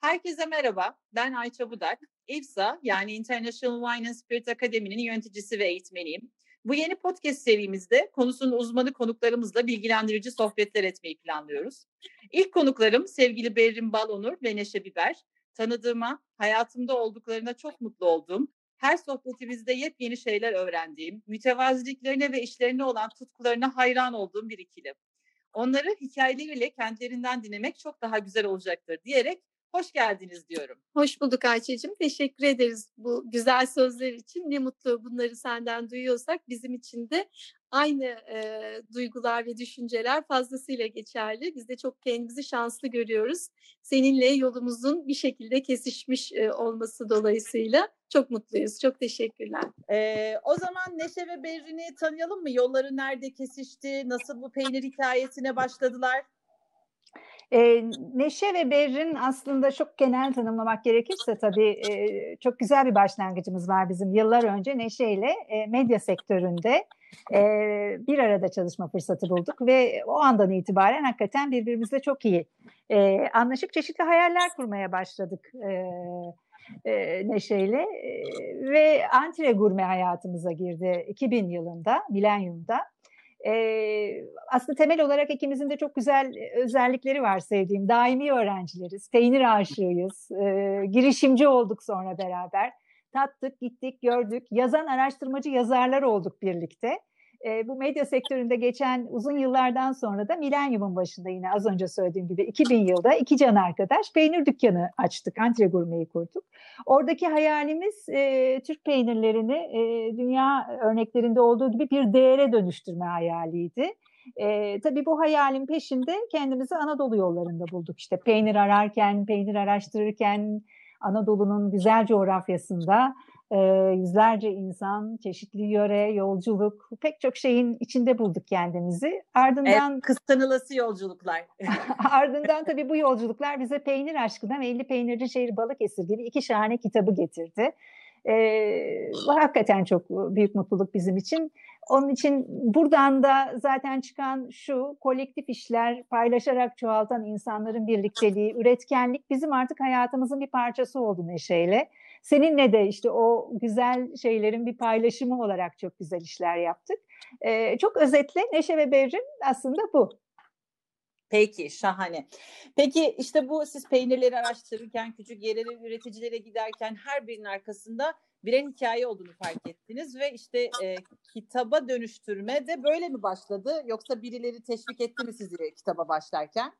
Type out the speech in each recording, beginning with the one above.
Herkese merhaba, ben Ayça Budak. İFSA yani International Wine and Spirit Akademi'nin yöneticisi ve eğitmeniyim. Bu yeni podcast serimizde konusunun uzmanı konuklarımızla bilgilendirici sohbetler etmeyi planlıyoruz. İlk konuklarım sevgili Berrin Balonur ve Neşe Biber. Tanıdığıma, hayatımda olduklarına çok mutlu olduğum, her sohbetimizde yepyeni şeyler öğrendiğim, mütevaziliklerine ve işlerine olan tutkularına hayran olduğum bir ikili. Onları hikayeleriyle kentlerinden dinlemek çok daha güzel olacaktır diyerek hoş geldiniz diyorum. Hoş bulduk Ayça'cığım. Teşekkür ederiz bu güzel sözler için. Ne mutlu bunları senden duyuyorsak bizim için de aynı e, duygular ve düşünceler fazlasıyla geçerli. Biz de çok kendimizi şanslı görüyoruz. Seninle yolumuzun bir şekilde kesişmiş e, olması dolayısıyla çok mutluyuz. Çok teşekkürler. Ee, o zaman Neşe ve Berrin'i tanıyalım mı? Yolları nerede kesişti? Nasıl bu peynir hikayesine başladılar? E, Neşe ve Berrin aslında çok genel tanımlamak gerekirse tabii e, çok güzel bir başlangıcımız var bizim yıllar önce Neşe ile e, medya sektöründe e, bir arada çalışma fırsatı bulduk ve o andan itibaren hakikaten birbirimizle çok iyi e, anlaşıp çeşitli hayaller kurmaya başladık. E, e, Neşe'yle e, ve antre gurme hayatımıza girdi 2000 yılında, milenyumda. E, aslında temel olarak ikimizin de çok güzel özellikleri var sevdiğim. Daimi öğrencileriz, peynir aşığıyız, e, girişimci olduk sonra beraber. Tattık, gittik, gördük. Yazan araştırmacı yazarlar olduk birlikte e, bu medya sektöründe geçen uzun yıllardan sonra da milenyumun başında yine az önce söylediğim gibi 2000 yılda iki can arkadaş peynir dükkanı açtık. Antre Gurme'yi kurduk. Oradaki hayalimiz e, Türk peynirlerini e, dünya örneklerinde olduğu gibi bir değere dönüştürme hayaliydi. E, tabii bu hayalin peşinde kendimizi Anadolu yollarında bulduk. İşte peynir ararken, peynir araştırırken Anadolu'nun güzel coğrafyasında e, yüzlerce insan, çeşitli yöre, yolculuk, pek çok şeyin içinde bulduk kendimizi. Ardından evet, kıskanılası yolculuklar. ardından tabii bu yolculuklar bize peynir aşkına ve 50 peynirci şehir Balıkesir gibi iki şahane kitabı getirdi. Ee, hakikaten çok büyük mutluluk bizim için. Onun için buradan da zaten çıkan şu kolektif işler, paylaşarak çoğaltan insanların birlikteliği, üretkenlik bizim artık hayatımızın bir parçası oldu Neşe'yle. Seninle de işte o güzel şeylerin bir paylaşımı olarak çok güzel işler yaptık. Ee, çok özetle Neşe ve Berrin aslında bu. Peki şahane. Peki işte bu siz peynirleri araştırırken, küçük yerel üreticilere giderken her birinin arkasında birer hikaye olduğunu fark ettiniz ve işte e, kitaba dönüştürme de böyle mi başladı yoksa birileri teşvik etti mi sizi kitaba başlarken?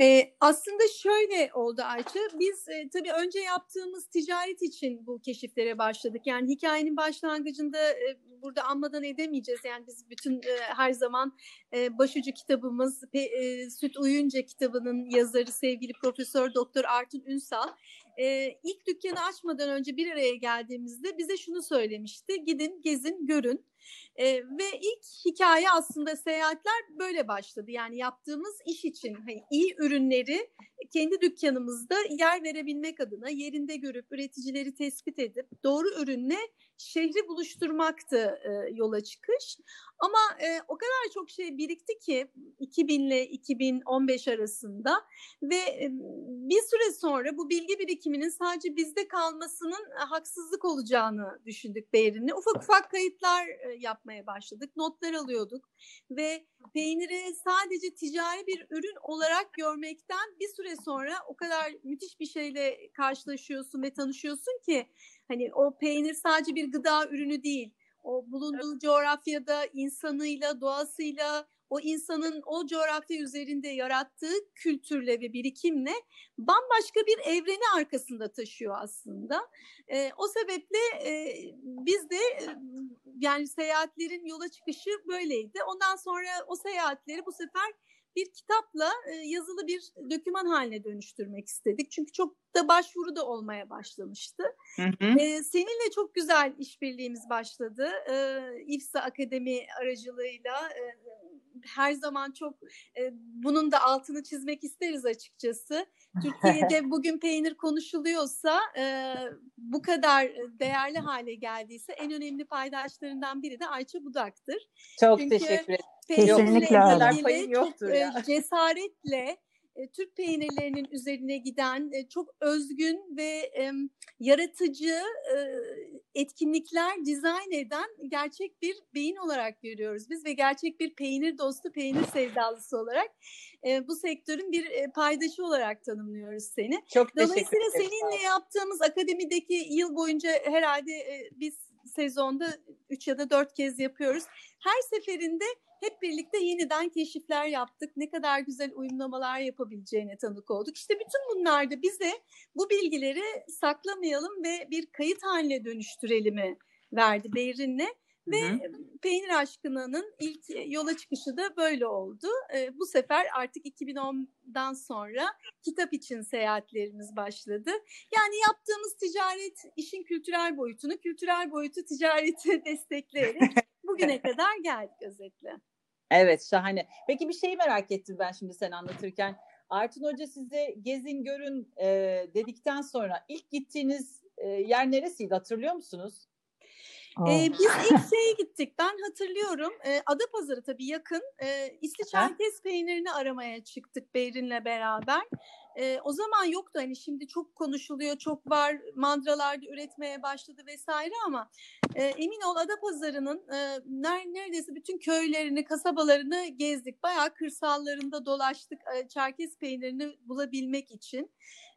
E, aslında şöyle oldu Ayça. Biz e, tabii önce yaptığımız ticaret için bu keşiflere başladık. Yani hikayenin başlangıcında e, burada anmadan edemeyeceğiz. Yani biz bütün e, her zaman e, başucu kitabımız pe, e, Süt Uyunca kitabının yazarı sevgili Profesör Doktor Artun Ünsal e, ilk dükkanı açmadan önce bir araya geldiğimizde bize şunu söylemişti. Gidin, gezin, görün. E, ve ilk hikaye aslında seyahatler böyle başladı. Yani yaptığımız iş için hani iyi ürünleri kendi dükkanımızda yer verebilmek adına yerinde görüp üreticileri tespit edip doğru ürünle şehri buluşturmaktı e, yola çıkış. Ama e, o kadar çok şey birikti ki 2000 ile 2015 arasında ve e, bir süre sonra bu bilgi birikiminin sadece bizde kalmasının haksızlık olacağını düşündük Beyrin'le. Ufak ufak kayıtlar e, yapmaya başladık, notlar alıyorduk ve peyniri sadece ticari bir ürün olarak görmekten bir süre sonra o kadar müthiş bir şeyle karşılaşıyorsun ve tanışıyorsun ki hani o peynir sadece bir gıda ürünü değil. O bulunduğu coğrafyada insanıyla, doğasıyla, o insanın o coğrafya üzerinde yarattığı kültürle ve birikimle bambaşka bir evreni arkasında taşıyor aslında. E, o sebeple e, biz de yani seyahatlerin yola çıkışı böyleydi. Ondan sonra o seyahatleri bu sefer bir kitapla e, yazılı bir döküman haline dönüştürmek istedik. Çünkü çok da başvuru da olmaya başlamıştı. Hı hı. E, seninle çok güzel işbirliğimiz başladı. E, İFSA Akademi aracılığıyla e, her zaman çok e, bunun da altını çizmek isteriz açıkçası. Türkiye'de bugün peynir konuşuluyorsa e, bu kadar değerli hale geldiyse en önemli paydaşlarından biri de Ayça Budak'tır. Çok Çünkü teşekkür ederim. Kesinlikle öyle. Çok ya. cesaretle e, Türk peynirlerinin üzerine giden e, çok özgün ve e, yaratıcı e, etkinlikler dizayn eden gerçek bir beyin olarak görüyoruz biz ve gerçek bir peynir dostu, peynir sevdalısı olarak e, bu sektörün bir e, paydaşı olarak tanımlıyoruz seni. Çok Dolayısıyla seninle yaptığımız akademideki yıl boyunca herhalde e, biz sezonda 3 ya da 4 kez yapıyoruz. Her seferinde hep birlikte yeniden keşifler yaptık. Ne kadar güzel uyumlamalar yapabileceğine tanık olduk. İşte bütün bunlar da bize bu bilgileri saklamayalım ve bir kayıt haline dönüştürelim verdi Beyrin'le. Ve hı hı. Peynir Aşkına'nın ilk yola çıkışı da böyle oldu. E, bu sefer artık 2010'dan sonra kitap için seyahatlerimiz başladı. Yani yaptığımız ticaret işin kültürel boyutunu, kültürel boyutu ticareti destekleyerek bugüne kadar geldik özetle. Evet şahane. Peki bir şeyi merak ettim ben şimdi sen anlatırken. Artun Hoca size gezin görün e, dedikten sonra ilk gittiğiniz e, yer neresiydi hatırlıyor musunuz? Ee, biz ilk şeye gittik. Ben hatırlıyorum. E, Adapazarı tabii yakın. E, İsli Çerkez peynirini aramaya çıktık Beyrin'le beraber. E, o zaman yoktu hani şimdi çok konuşuluyor, çok var, mandralarda üretmeye başladı vesaire ama e, emin ol Adapazarı'nın e, neredeyse bütün köylerini, kasabalarını gezdik. Bayağı kırsallarında dolaştık e, Çerkez peynirini bulabilmek için.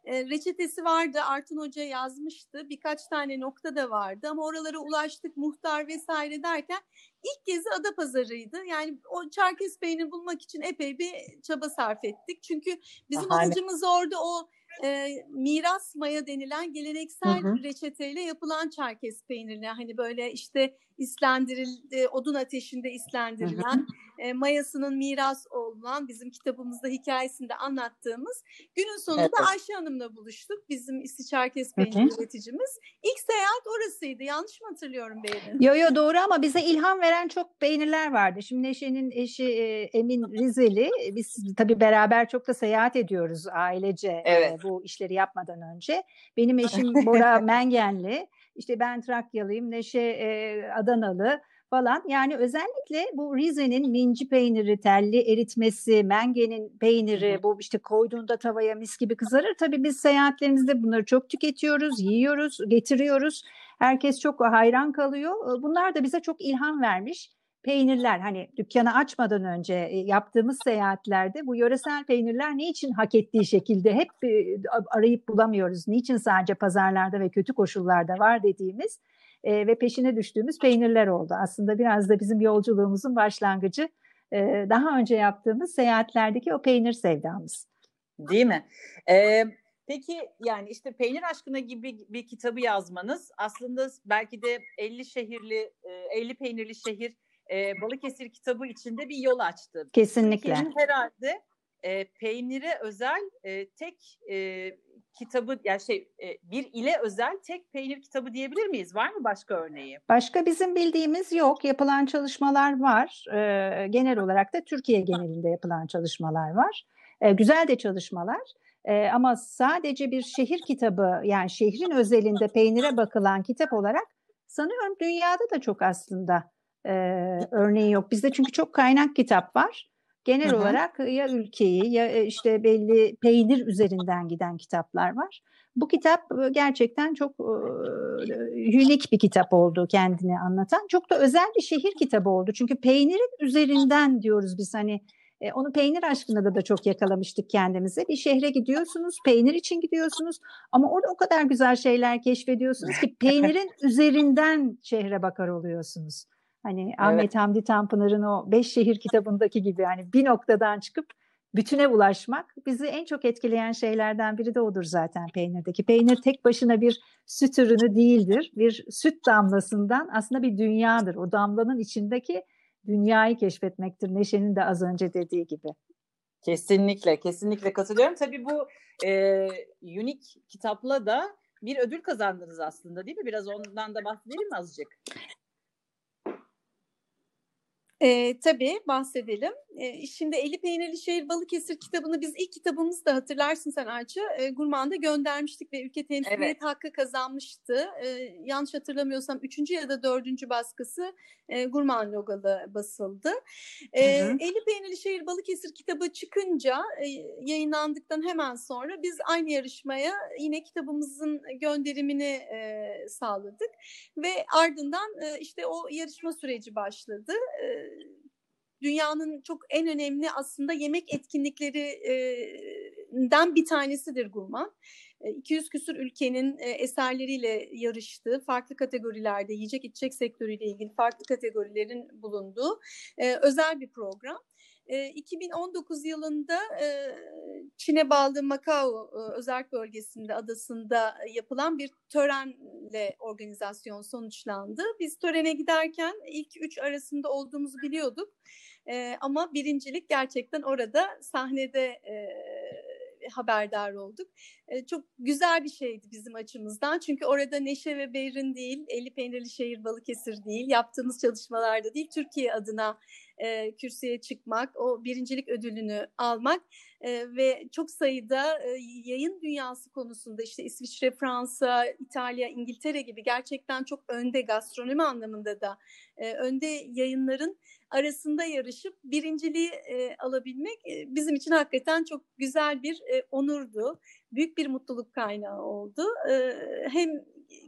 E, reçetesi vardı, Artun Hoca yazmıştı. Birkaç tane nokta da vardı ama oralara ulaştık, muhtar vesaire derken ilk gezi Adapazarı'ydı. Yani o Çerkez peyniri bulmak için epey bir çaba sarf ettik. Çünkü bizim Aha, amacımız orada o e, miras maya denilen geleneksel hı hı. reçeteyle yapılan Çerkez peynirine hani böyle işte islendirildi, odun ateşinde islendirilen, e, mayasının miras olan bizim kitabımızda hikayesinde anlattığımız günün sonunda evet. Ayşe Hanım'la buluştuk. Bizim İsti Çerkez peyniri üreticimiz. İlk seyahat orasıydı. Yanlış mı hatırlıyorum Beyrin? Yo yo doğru ama bize ilham veren çok peynirler vardı. Şimdi Neşe'nin eşi e, Emin Rizeli. Biz tabii beraber çok da seyahat ediyoruz ailece evet. e, bu işleri yapmadan önce. Benim eşim Bora Mengenli. İşte ben Trakyalıyım, Neşe e, Adanalı falan. Yani özellikle bu Rize'nin minci peyniri, telli eritmesi, mengenin peyniri, bu işte koyduğunda tavaya mis gibi kızarır. Tabii biz seyahatlerimizde bunları çok tüketiyoruz, yiyoruz, getiriyoruz. Herkes çok hayran kalıyor. Bunlar da bize çok ilham vermiş peynirler hani dükkanı açmadan önce e, yaptığımız seyahatlerde bu yöresel peynirler ne için hak ettiği şekilde hep e, arayıp bulamıyoruz. Niçin sadece pazarlarda ve kötü koşullarda var dediğimiz e, ve peşine düştüğümüz peynirler oldu. Aslında biraz da bizim yolculuğumuzun başlangıcı daha önce yaptığımız seyahatlerdeki o peynir sevdamız. Değil mi? Ee, peki yani işte Peynir Aşkına gibi bir kitabı yazmanız aslında belki de 50 şehirli, 50 peynirli şehir e, Balıkesir kitabı içinde bir yol açtı. Kesinlikle. Türkiye'nin herhalde e, peynire özel e, tek e, kitabı yani şey e, bir ile özel tek peynir kitabı diyebilir miyiz? Var mı başka örneği? Başka bizim bildiğimiz yok. Yapılan çalışmalar var. E, genel olarak da Türkiye genelinde yapılan çalışmalar var. E, güzel de çalışmalar. E, ama sadece bir şehir kitabı yani şehrin özelinde peynire bakılan kitap olarak sanıyorum dünyada da çok aslında e, örneği yok. Bizde çünkü çok kaynak kitap var. Genel Hı-hı. olarak ya ülkeyi ya işte belli peynir üzerinden giden kitaplar var. Bu kitap gerçekten çok e, unik bir kitap oldu kendini anlatan. Çok da özel bir şehir kitabı oldu. Çünkü peynirin üzerinden diyoruz biz hani e, onu peynir aşkına da, da çok yakalamıştık kendimize. Bir şehre gidiyorsunuz, peynir için gidiyorsunuz ama orada o kadar güzel şeyler keşfediyorsunuz ki peynirin üzerinden şehre bakar oluyorsunuz. Hani evet. Ahmet Hamdi Tanpınar'ın o Beş Şehir kitabındaki gibi yani bir noktadan çıkıp bütüne ulaşmak bizi en çok etkileyen şeylerden biri de odur zaten peynirdeki. Peynir tek başına bir süt ürünü değildir. Bir süt damlasından aslında bir dünyadır. O damlanın içindeki dünyayı keşfetmektir. Neşe'nin de az önce dediği gibi. Kesinlikle, kesinlikle katılıyorum. Tabii bu e, unik kitapla da bir ödül kazandınız aslında değil mi? Biraz ondan da bahsedelim mi azıcık? E, tabii bahsedelim. E, şimdi Eli Peynirli Şehir Balıkesir kitabını biz ilk kitabımızda hatırlarsın sen Ayça e, Gurman'da göndermiştik ve ülke temsiliyet evet. hakkı kazanmıştı. E, yanlış hatırlamıyorsam üçüncü ya da dördüncü baskısı e, Gurman logalı basıldı. E, hı hı. Eli Peynirli Şehir Balıkesir kitabı çıkınca e, yayınlandıktan hemen sonra biz aynı yarışmaya yine kitabımızın gönderimini e, sağladık ve ardından e, işte o yarışma süreci başladı. E, dünyanın çok en önemli aslında yemek etkinliklerinden bir tanesidir Gurman. 200 küsur ülkenin eserleriyle yarıştığı, farklı kategorilerde yiyecek içecek sektörüyle ilgili farklı kategorilerin bulunduğu özel bir program. 2019 yılında Çin'e bağlı Macao özel bölgesinde adasında yapılan bir törenle organizasyon sonuçlandı. Biz törene giderken ilk üç arasında olduğumuzu biliyorduk. Ama birincilik gerçekten orada sahnede haberdar olduk. çok güzel bir şeydi bizim açımızdan. Çünkü orada Neşe ve Beyrin değil, Eli Peynirli Şehir Balıkesir değil, yaptığımız çalışmalarda değil, Türkiye adına e, kürsüye çıkmak, o birincilik ödülünü almak e, ve çok sayıda e, yayın dünyası konusunda işte İsviçre, Fransa, İtalya, İngiltere gibi gerçekten çok önde gastronomi anlamında da e, önde yayınların arasında yarışıp birinciliği e, alabilmek e, bizim için hakikaten çok güzel bir e, onurdu. Büyük bir mutluluk kaynağı oldu. E, hem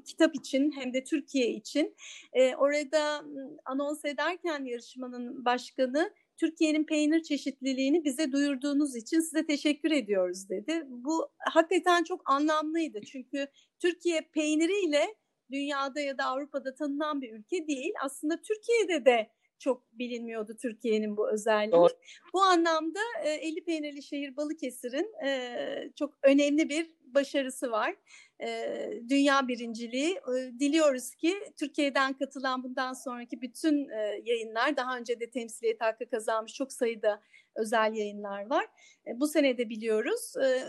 kitap için hem de Türkiye için. E, orada anons ederken yarışmanın başkanı Türkiye'nin peynir çeşitliliğini bize duyurduğunuz için size teşekkür ediyoruz dedi. Bu hakikaten çok anlamlıydı çünkü Türkiye peyniriyle dünyada ya da Avrupa'da tanınan bir ülke değil. Aslında Türkiye'de de çok bilinmiyordu Türkiye'nin bu özelliği. Doğru. Bu anlamda e, Eli Peynirli Şehir Balıkesir'in e, çok önemli bir başarısı var e, dünya birinciliği. E, diliyoruz ki Türkiye'den katılan bundan sonraki bütün e, yayınlar daha önce de temsiliyet hakkı kazanmış çok sayıda özel yayınlar var. E, bu sene de biliyoruz e,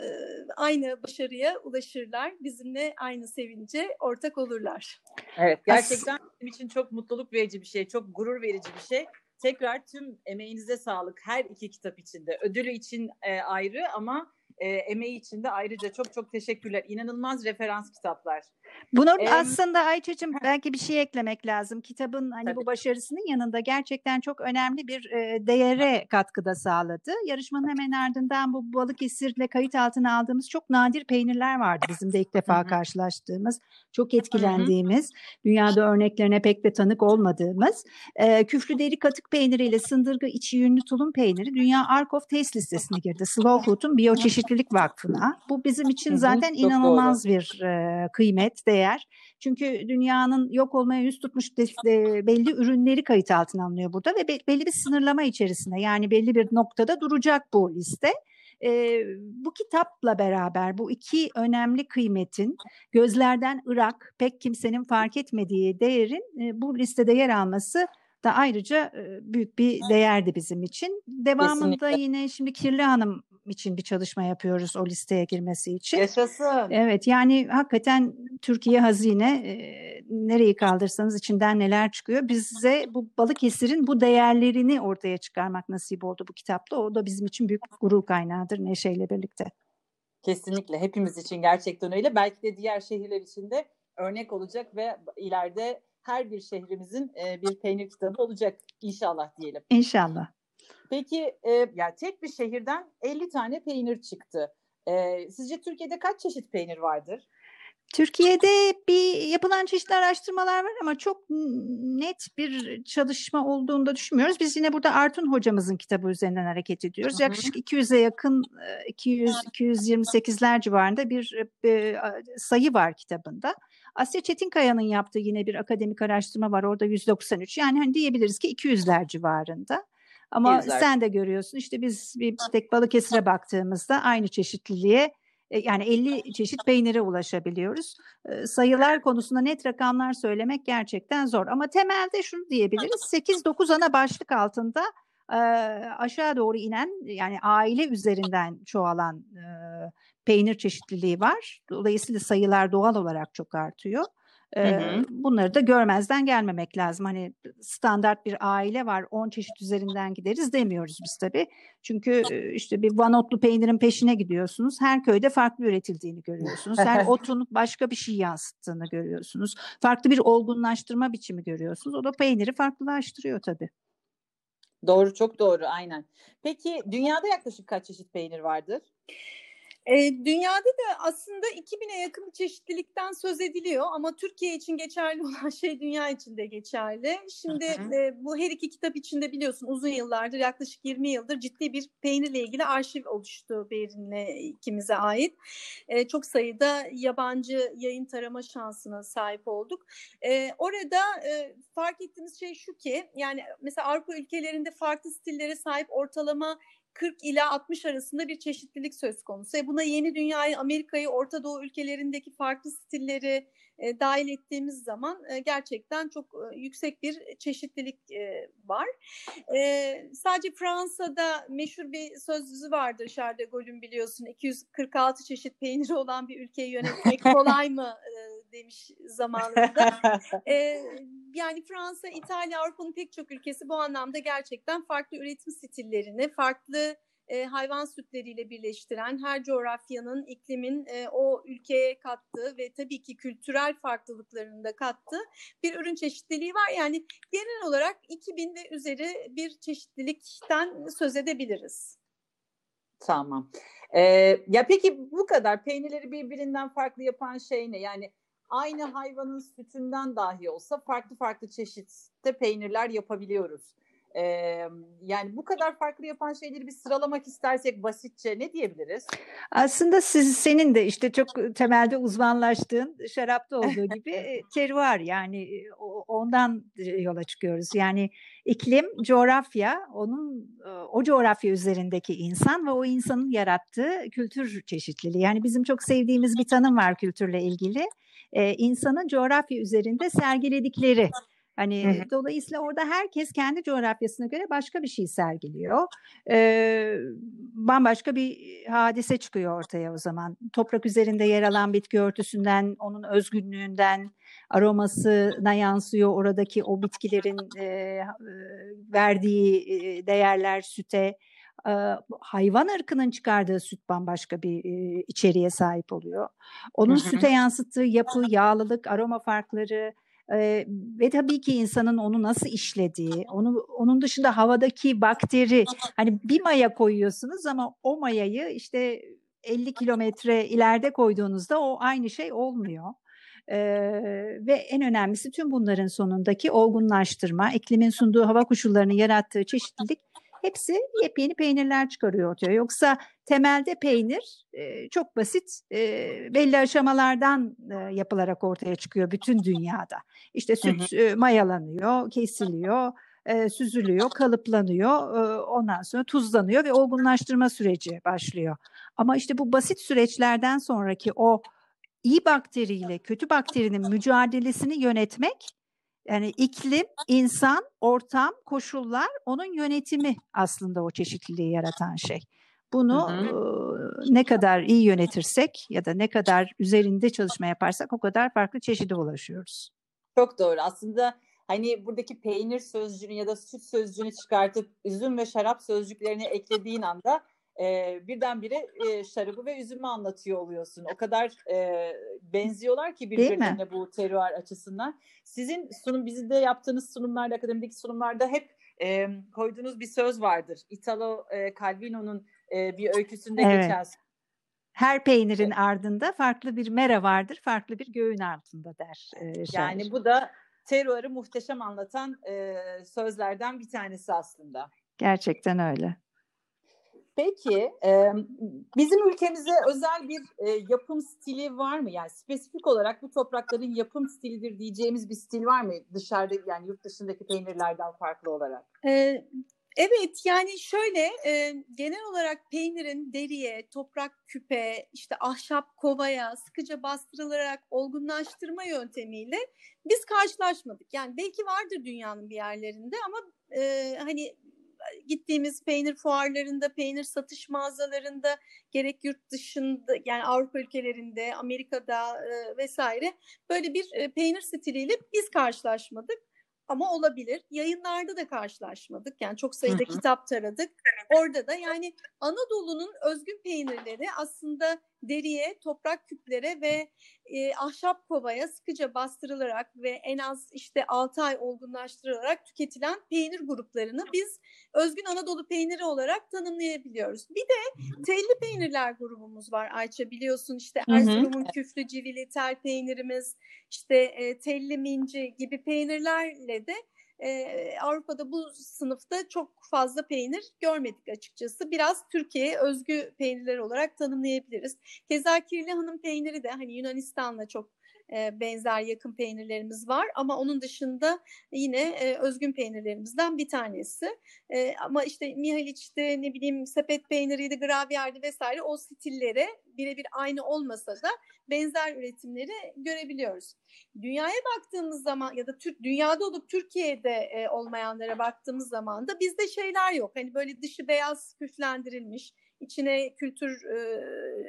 aynı başarıya ulaşırlar. Bizimle aynı sevince ortak olurlar. Evet gerçekten bizim için çok mutluluk verici bir şey, çok gurur verici bir şey. Tekrar tüm emeğinize sağlık her iki kitap içinde. Ödülü için e, ayrı ama e, emeği için de ayrıca çok çok teşekkürler. İnanılmaz referans kitaplar. Bunun ee, aslında Ayça'cığım belki bir şey eklemek lazım. Kitabın hani tabii. bu başarısının yanında gerçekten çok önemli bir e, değere katkıda sağladı. Yarışmanın hemen ardından bu Balıkesir'le kayıt altına aldığımız çok nadir peynirler vardı bizim de ilk defa karşılaştığımız. Çok etkilendiğimiz, dünyada örneklerine pek de tanık olmadığımız e, küflü deri katık peyniriyle sındırgı içi yünlü tulum peyniri Dünya Ark of Taste listesine girdi. Slow Food'un biyoçeşitlilik vakfına. Bu bizim için zaten inanılmaz bir e, kıymet, değer. Çünkü dünyanın yok olmaya yüz tutmuş de, de, belli ürünleri kayıt altına alınıyor burada ve be, belli bir sınırlama içerisinde yani belli bir noktada duracak bu liste. E, bu kitapla beraber bu iki önemli kıymetin gözlerden ırak pek kimsenin fark etmediği değerin e, bu listede yer alması da ayrıca büyük bir değerdi bizim için. Devamında Kesinlikle. yine şimdi Kirli Hanım için bir çalışma yapıyoruz o listeye girmesi için. Yaşasın. Evet yani hakikaten Türkiye hazine e, nereyi kaldırsanız içinden neler çıkıyor. Bize bu Balıkesir'in bu değerlerini ortaya çıkarmak nasip oldu bu kitapta. O da bizim için büyük gurur kaynağıdır Neşe'yle birlikte. Kesinlikle hepimiz için gerçekten öyle. Belki de diğer şehirler için de örnek olacak ve ileride her bir şehrimizin e, bir peynir kitabı olacak inşallah diyelim. İnşallah. Peki e, yani tek bir şehirden 50 tane peynir çıktı. E, sizce Türkiye'de kaç çeşit peynir vardır? Türkiye'de bir yapılan çeşitli araştırmalar var ama çok net bir çalışma olduğunu da düşünmüyoruz. Biz yine burada Artun hocamızın kitabı üzerinden hareket ediyoruz. Yaklaşık 200'e yakın 200 228'ler civarında bir e, sayı var kitabında. Asya Çetinkaya'nın yaptığı yine bir akademik araştırma var. Orada 193. Yani hani diyebiliriz ki 200'ler civarında. Ama Güzel. sen de görüyorsun işte biz bir tek Balıkesir'e baktığımızda aynı çeşitliliğe e, yani 50 çeşit peynire ulaşabiliyoruz. E, sayılar konusunda net rakamlar söylemek gerçekten zor. Ama temelde şunu diyebiliriz. 8-9 ana başlık altında aşağı doğru inen yani aile üzerinden çoğalan peynir çeşitliliği var. Dolayısıyla sayılar doğal olarak çok artıyor. Ee, bunları da görmezden gelmemek lazım. Hani standart bir aile var 10 çeşit üzerinden gideriz demiyoruz biz tabii. Çünkü işte bir vanotlu peynirin peşine gidiyorsunuz. Her köyde farklı üretildiğini görüyorsunuz. Her otun başka bir şey yansıttığını görüyorsunuz. Farklı bir olgunlaştırma biçimi görüyorsunuz. O da peyniri farklılaştırıyor tabii. Doğru, çok doğru, aynen. Peki dünyada yaklaşık kaç çeşit peynir vardır? E, dünyada da aslında 2000'e yakın bir çeşitlilikten söz ediliyor ama Türkiye için geçerli olan şey dünya için de geçerli. Şimdi e, bu her iki kitap içinde biliyorsun uzun yıllardır yaklaşık 20 yıldır ciddi bir peynirle ilgili arşiv oluştu Berin'le ikimize ait. E, çok sayıda yabancı yayın tarama şansına sahip olduk. E, orada e, fark ettiğimiz şey şu ki yani mesela Avrupa ülkelerinde farklı stillere sahip ortalama 40 ila 60 arasında bir çeşitlilik söz konusu. E buna yeni dünyayı, Amerika'yı, Orta Doğu ülkelerindeki farklı stilleri e, dahil ettiğimiz zaman e, gerçekten çok e, yüksek bir çeşitlilik e, var. E, sadece Fransa'da meşhur bir sözlüğü vardır Charles de Gaulle'ün biliyorsun 246 çeşit peyniri olan bir ülkeyi yönetmek kolay mı e, demiş zamanında. e, yani Fransa, İtalya, Avrupa'nın pek çok ülkesi bu anlamda gerçekten farklı üretim stillerini, farklı e, hayvan sütleriyle birleştiren her coğrafyanın, iklimin e, o ülkeye kattığı ve tabii ki kültürel farklılıklarını da kattığı bir ürün çeşitliliği var. Yani genel olarak 2000 ve üzeri bir çeşitlilikten söz edebiliriz. Tamam. Ee, ya peki bu kadar peynirleri birbirinden farklı yapan şey ne? Yani aynı hayvanın sütünden dahi olsa farklı farklı çeşitte peynirler yapabiliyoruz. Ee, yani bu kadar farklı yapan şeyleri bir sıralamak istersek basitçe ne diyebiliriz? Aslında siz senin de işte çok temelde uzmanlaştığın şarapta olduğu gibi terroir yani ondan yola çıkıyoruz. Yani iklim, coğrafya, onun o coğrafya üzerindeki insan ve o insanın yarattığı kültür çeşitliliği. Yani bizim çok sevdiğimiz bir tanım var kültürle ilgili. Ee, insanın coğrafya üzerinde sergiledikleri Hani hı hı. dolayısıyla orada herkes kendi coğrafyasına göre başka bir şey sergiliyor. Ee, bambaşka bir hadise çıkıyor ortaya o zaman. Toprak üzerinde yer alan bitki örtüsünden, onun özgünlüğünden, aromasına yansıyor oradaki o bitkilerin e, verdiği değerler süte. Hayvan ırkının çıkardığı süt bambaşka bir içeriğe sahip oluyor. Onun hı hı. süte yansıttığı yapı, yağlılık, aroma farkları, ee, ve tabii ki insanın onu nasıl işlediği, onu onun dışında havadaki bakteri, hani bir maya koyuyorsunuz ama o mayayı işte 50 kilometre ileride koyduğunuzda o aynı şey olmuyor. Ee, ve en önemlisi tüm bunların sonundaki olgunlaştırma, iklimin sunduğu hava koşullarını yarattığı çeşitlilik hepsi yepyeni peynirler çıkarıyor ortaya. Yoksa temelde peynir e, çok basit e, belli aşamalardan e, yapılarak ortaya çıkıyor bütün dünyada. İşte süt mayalanıyor, kesiliyor, süzülüyor, kalıplanıyor, ondan sonra tuzlanıyor ve olgunlaştırma süreci başlıyor. Ama işte bu basit süreçlerden sonraki o iyi bakteriyle kötü bakterinin mücadelesini yönetmek yani iklim, insan, ortam, koşullar onun yönetimi aslında o çeşitliliği yaratan şey. Bunu hı hı. E, ne kadar iyi yönetirsek ya da ne kadar üzerinde çalışma yaparsak o kadar farklı çeşide ulaşıyoruz. Çok doğru. Aslında hani buradaki peynir sözcüğünü ya da süt sözcüğünü çıkartıp üzüm ve şarap sözcüklerini eklediğin anda e, birdenbire e, şarabı ve üzümü anlatıyor oluyorsun. O kadar e, benziyorlar ki birbirine bu terroir açısından. Sizin sunum, bizde yaptığınız sunumlarda, akademideki sunumlarda hep e, koyduğunuz bir söz vardır. Italo e, Calvino'nun e, bir öyküsünde evet. geçen her peynirin ardında farklı bir mera vardır, farklı bir göğün altında der. E, yani bu da terörü muhteşem anlatan e, sözlerden bir tanesi aslında. Gerçekten öyle. Peki e, bizim ülkemize özel bir e, yapım stili var mı? Yani spesifik olarak bu toprakların yapım stilidir diyeceğimiz bir stil var mı dışarıda yani yurt dışındaki peynirlerden farklı olarak? Ee, evet yani şöyle e, genel olarak peynirin deriye, toprak küpe, işte ahşap kovaya sıkıca bastırılarak olgunlaştırma yöntemiyle biz karşılaşmadık. Yani belki vardır dünyanın bir yerlerinde ama e, hani gittiğimiz peynir fuarlarında, peynir satış mağazalarında gerek yurt dışında yani Avrupa ülkelerinde, Amerika'da e, vesaire böyle bir e, peynir stiliyle biz karşılaşmadık ama olabilir. Yayınlarda da karşılaşmadık. Yani çok sayıda hı hı. kitap taradık. Orada da yani Anadolu'nun özgün peynirleri aslında deriye, toprak küplere ve e, ahşap kovaya sıkıca bastırılarak ve en az işte 6 ay olgunlaştırılarak tüketilen peynir gruplarını biz özgün Anadolu peyniri olarak tanımlayabiliyoruz. Bir de telli peynirler grubumuz var Ayça biliyorsun işte Erzurum'un küflü civili tel peynirimiz, işte e, telli minci gibi peynirlerle de e, Avrupa'da bu sınıfta çok fazla peynir görmedik açıkçası. Biraz Türkiye'ye özgü peynirler olarak tanımlayabiliriz. Keza Kirli Hanım peyniri de hani Yunanistan'la çok e, benzer yakın peynirlerimiz var ama onun dışında yine e, özgün peynirlerimizden bir tanesi. E, ama işte Mihaliç'te ne bileyim sepet peyniriydi, gravyerdi vesaire o stillere birebir aynı olmasa da benzer üretimleri görebiliyoruz. Dünyaya baktığımız zaman ya da Türk dünyada olup Türkiye'de olmayanlara baktığımız zaman da bizde şeyler yok. Hani böyle dışı beyaz küflendirilmiş, içine kültür e,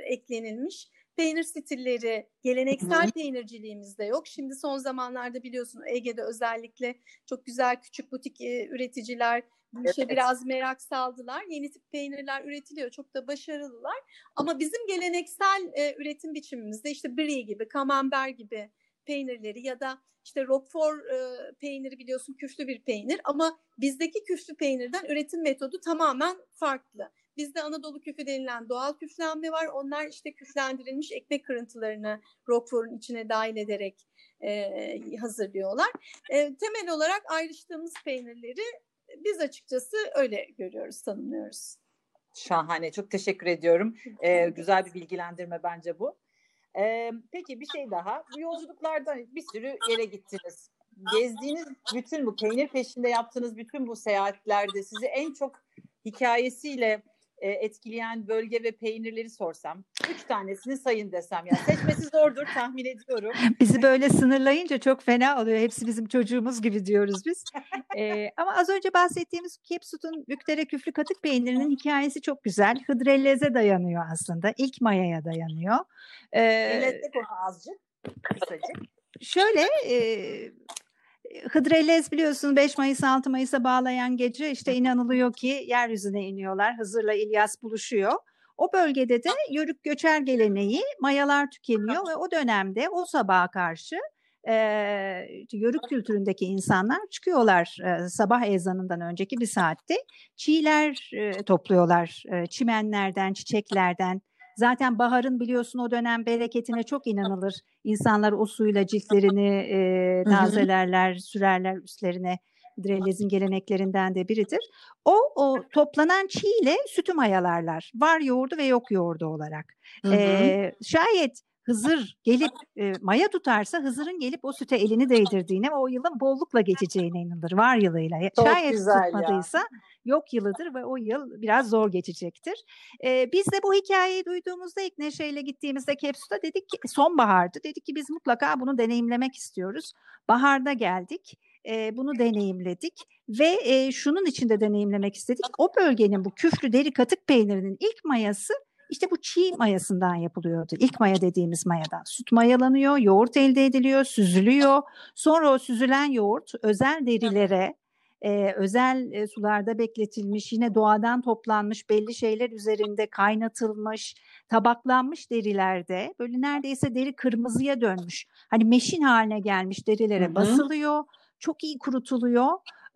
eklenilmiş peynir stilleri, geleneksel Hı-hı. peynirciliğimizde yok. Şimdi son zamanlarda biliyorsun Ege'de özellikle çok güzel küçük butik e, üreticiler bu işe evet. biraz merak saldılar. Yeni tip peynirler üretiliyor. Çok da başarılılar. Ama bizim geleneksel e, üretim biçimimizde işte brie gibi, camembert gibi peynirleri ya da işte Roquefort e, peyniri biliyorsun küflü bir peynir ama bizdeki küflü peynirden üretim metodu tamamen farklı. Bizde Anadolu küfü denilen doğal küflenme var. Onlar işte küflendirilmiş ekmek kırıntılarını Roquefort'un içine dahil ederek e, hazırlıyorlar. E, temel olarak ayrıştığımız peynirleri biz açıkçası öyle görüyoruz, tanımlıyoruz. Şahane, çok teşekkür ediyorum. Ee, güzel bir bilgilendirme bence bu. Ee, peki bir şey daha. Bu yolculuklarda bir sürü yere gittiniz. Gezdiğiniz bütün bu peynir peşinde yaptığınız bütün bu seyahatlerde sizi en çok hikayesiyle e, etkileyen bölge ve peynirleri sorsam, üç tanesini sayın desem yani seçmesi zordur tahmin ediyorum. Bizi böyle sınırlayınca çok fena oluyor. Hepsi bizim çocuğumuz gibi diyoruz biz. ee, ama az önce bahsettiğimiz Kepsut'un Büktere Küflü Katık peynirinin hikayesi çok güzel. Hıdrellez'e dayanıyor aslında. İlk mayaya dayanıyor. Ee, İlettik onu azıcık, kısacık. Şöyle e, Hıdrellez biliyorsun 5 Mayıs 6 Mayıs'a bağlayan gece işte inanılıyor ki yeryüzüne iniyorlar. Hızır'la İlyas buluşuyor. O bölgede de yörük göçer geleneği mayalar tükeniyor ve o dönemde o sabaha karşı e, yörük kültüründeki insanlar çıkıyorlar e, sabah ezanından önceki bir saatte. Çiğler e, topluyorlar e, çimenlerden çiçeklerden Zaten baharın biliyorsun o dönem bereketine çok inanılır. İnsanlar o suyla ciltlerini e, tazelerler, sürerler üstlerine. Drellez'in geleneklerinden de biridir. O, o toplanan çiğ ile sütü mayalarlar. Var yoğurdu ve yok yoğurdu olarak. Hı hı. Ee, şayet Hızır gelip e, maya tutarsa Hızır'ın gelip o süte elini değdirdiğine o yılın bollukla geçeceğine inanılır. Var yılıyla. Çok Şayet tutmadıysa ya. yok yılıdır ve o yıl biraz zor geçecektir. E, biz de bu hikayeyi duyduğumuzda ilk neşeyle gittiğimizde Kepsu'da dedik ki sonbahardı. Dedik ki biz mutlaka bunu deneyimlemek istiyoruz. Baharda geldik. E, bunu deneyimledik ve e, şunun içinde deneyimlemek istedik. O bölgenin bu küflü deri katık peynirinin ilk mayası işte bu çiğ mayasından yapılıyordu. İlk maya dediğimiz mayadan. Süt mayalanıyor, yoğurt elde ediliyor, süzülüyor. Sonra o süzülen yoğurt özel derilere, e, özel e, sularda bekletilmiş, yine doğadan toplanmış belli şeyler üzerinde kaynatılmış, tabaklanmış derilerde böyle neredeyse deri kırmızıya dönmüş. Hani meşin haline gelmiş derilere Hı-hı. basılıyor, çok iyi kurutuluyor.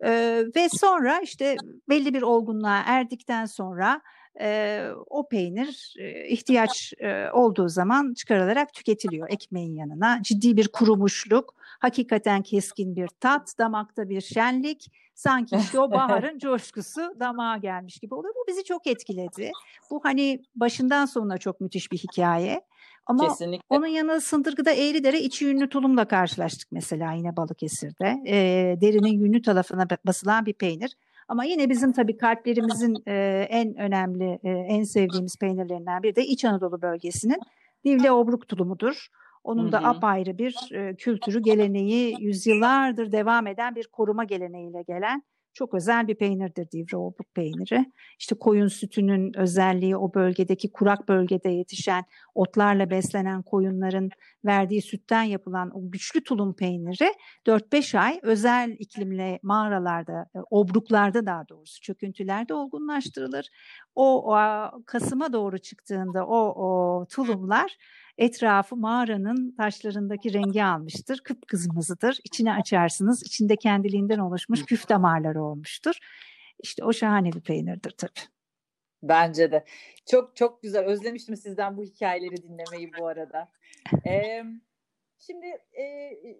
Ee, ve sonra işte belli bir olgunluğa erdikten sonra e, o peynir e, ihtiyaç e, olduğu zaman çıkarılarak tüketiliyor ekmeğin yanına. Ciddi bir kurumuşluk, hakikaten keskin bir tat, damakta bir şenlik, sanki işte o baharın coşkusu damağa gelmiş gibi oluyor. Bu bizi çok etkiledi. Bu hani başından sonuna çok müthiş bir hikaye. Ama Kesinlikle. onun yanı Sındırgı'da Eğridere içi yünlü tulumla karşılaştık mesela yine Balıkesir'de. E, derinin yünlü tarafına basılan bir peynir. Ama yine bizim tabii kalplerimizin e, en önemli, e, en sevdiğimiz peynirlerinden biri de İç Anadolu bölgesinin Divle Obruk tulumudur. Onun da hı hı. apayrı bir e, kültürü, geleneği, yüzyıllardır devam eden bir koruma geleneğiyle gelen çok özel bir peynirdir Divri Obruk peyniri. İşte koyun sütünün özelliği o bölgedeki kurak bölgede yetişen otlarla beslenen koyunların verdiği sütten yapılan o güçlü tulum peyniri 4-5 ay özel iklimle mağaralarda, e, obruklarda daha doğrusu çöküntülerde olgunlaştırılır. O, o Kasım'a doğru çıktığında o, o tulumlar etrafı mağaranın taşlarındaki rengi almıştır. Kıpkızmızıdır. İçine açarsınız. İçinde kendiliğinden oluşmuş küf damarları olmuştur. İşte o şahane bir peynirdir tabii. Bence de. Çok çok güzel. Özlemiştim sizden bu hikayeleri dinlemeyi bu arada. Ee, şimdi e,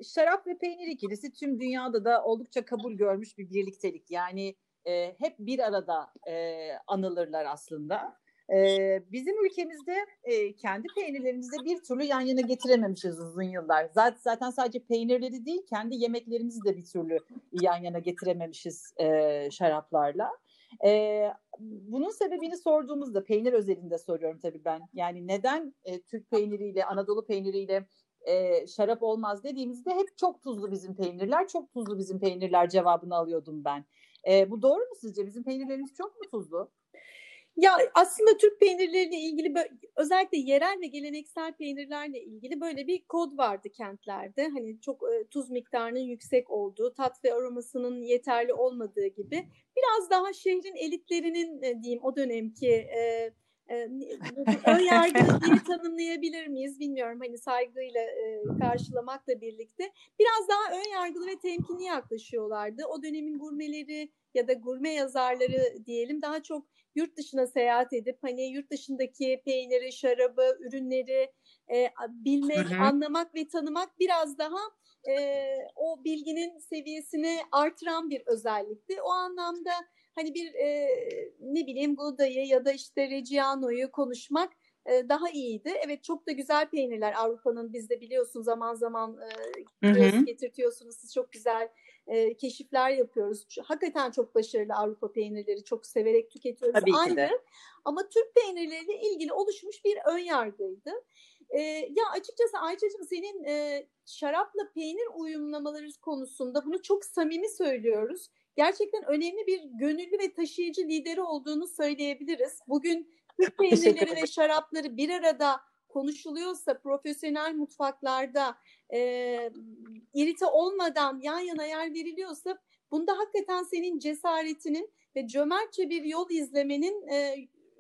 şarap ve peynir ikilisi tüm dünyada da oldukça kabul görmüş bir birliktelik. Yani e, hep bir arada e, anılırlar aslında. Ee, bizim ülkemizde e, kendi peynirlerimizi bir türlü yan yana getirememişiz uzun yıllar. Zaten, zaten sadece peynirleri değil kendi yemeklerimizi de bir türlü yan yana getirememişiz e, şaraplarla. E, bunun sebebini sorduğumuzda peynir özelinde soruyorum tabii ben. Yani neden e, Türk peyniriyle Anadolu peyniriyle e, şarap olmaz dediğimizde hep çok tuzlu bizim peynirler, çok tuzlu bizim peynirler cevabını alıyordum ben. E, bu doğru mu sizce? Bizim peynirlerimiz çok mu tuzlu? Ya aslında Türk peynirleriyle ilgili özellikle yerel ve geleneksel peynirlerle ilgili böyle bir kod vardı kentlerde. Hani çok e, tuz miktarının yüksek olduğu, tat ve aromasının yeterli olmadığı gibi. Biraz daha şehrin elitlerinin e, diyeyim o dönemki e, e, ön yargılı diye tanımlayabilir miyiz bilmiyorum hani saygıyla e, karşılamakla birlikte biraz daha ön yargılı ve temkinli yaklaşıyorlardı. O dönemin gurmeleri ya da gurme yazarları diyelim daha çok yurt dışına seyahat edip hani yurt dışındaki peyniri, şarabı, ürünleri e, bilmek, hı hı. anlamak ve tanımak biraz daha e, o bilginin seviyesini artıran bir özellikti. O anlamda hani bir e, ne bileyim Goulda'yı ya da işte Reggiano'yu konuşmak e, daha iyiydi. Evet çok da güzel peynirler Avrupa'nın biz de biliyorsun zaman zaman e, getirtiyorsunuz. Siz çok güzel e, keşifler yapıyoruz. Hakikaten çok başarılı Avrupa peynirleri çok severek tüketiyoruz. Tabii Aynı. de. Ama Türk peynirleriyle ilgili oluşmuş bir ön yargıydı. E, ya açıkçası Ayça'cığım senin e, şarapla peynir uyumlamaları konusunda bunu çok samimi söylüyoruz. Gerçekten önemli bir gönüllü ve taşıyıcı lideri olduğunu söyleyebiliriz. Bugün Türk peynirleri ve şarapları bir arada konuşuluyorsa profesyonel mutfaklarda e, irite olmadan yan yana yer veriliyorsa bunda hakikaten senin cesaretinin ve cömertçe bir yol izlemenin e,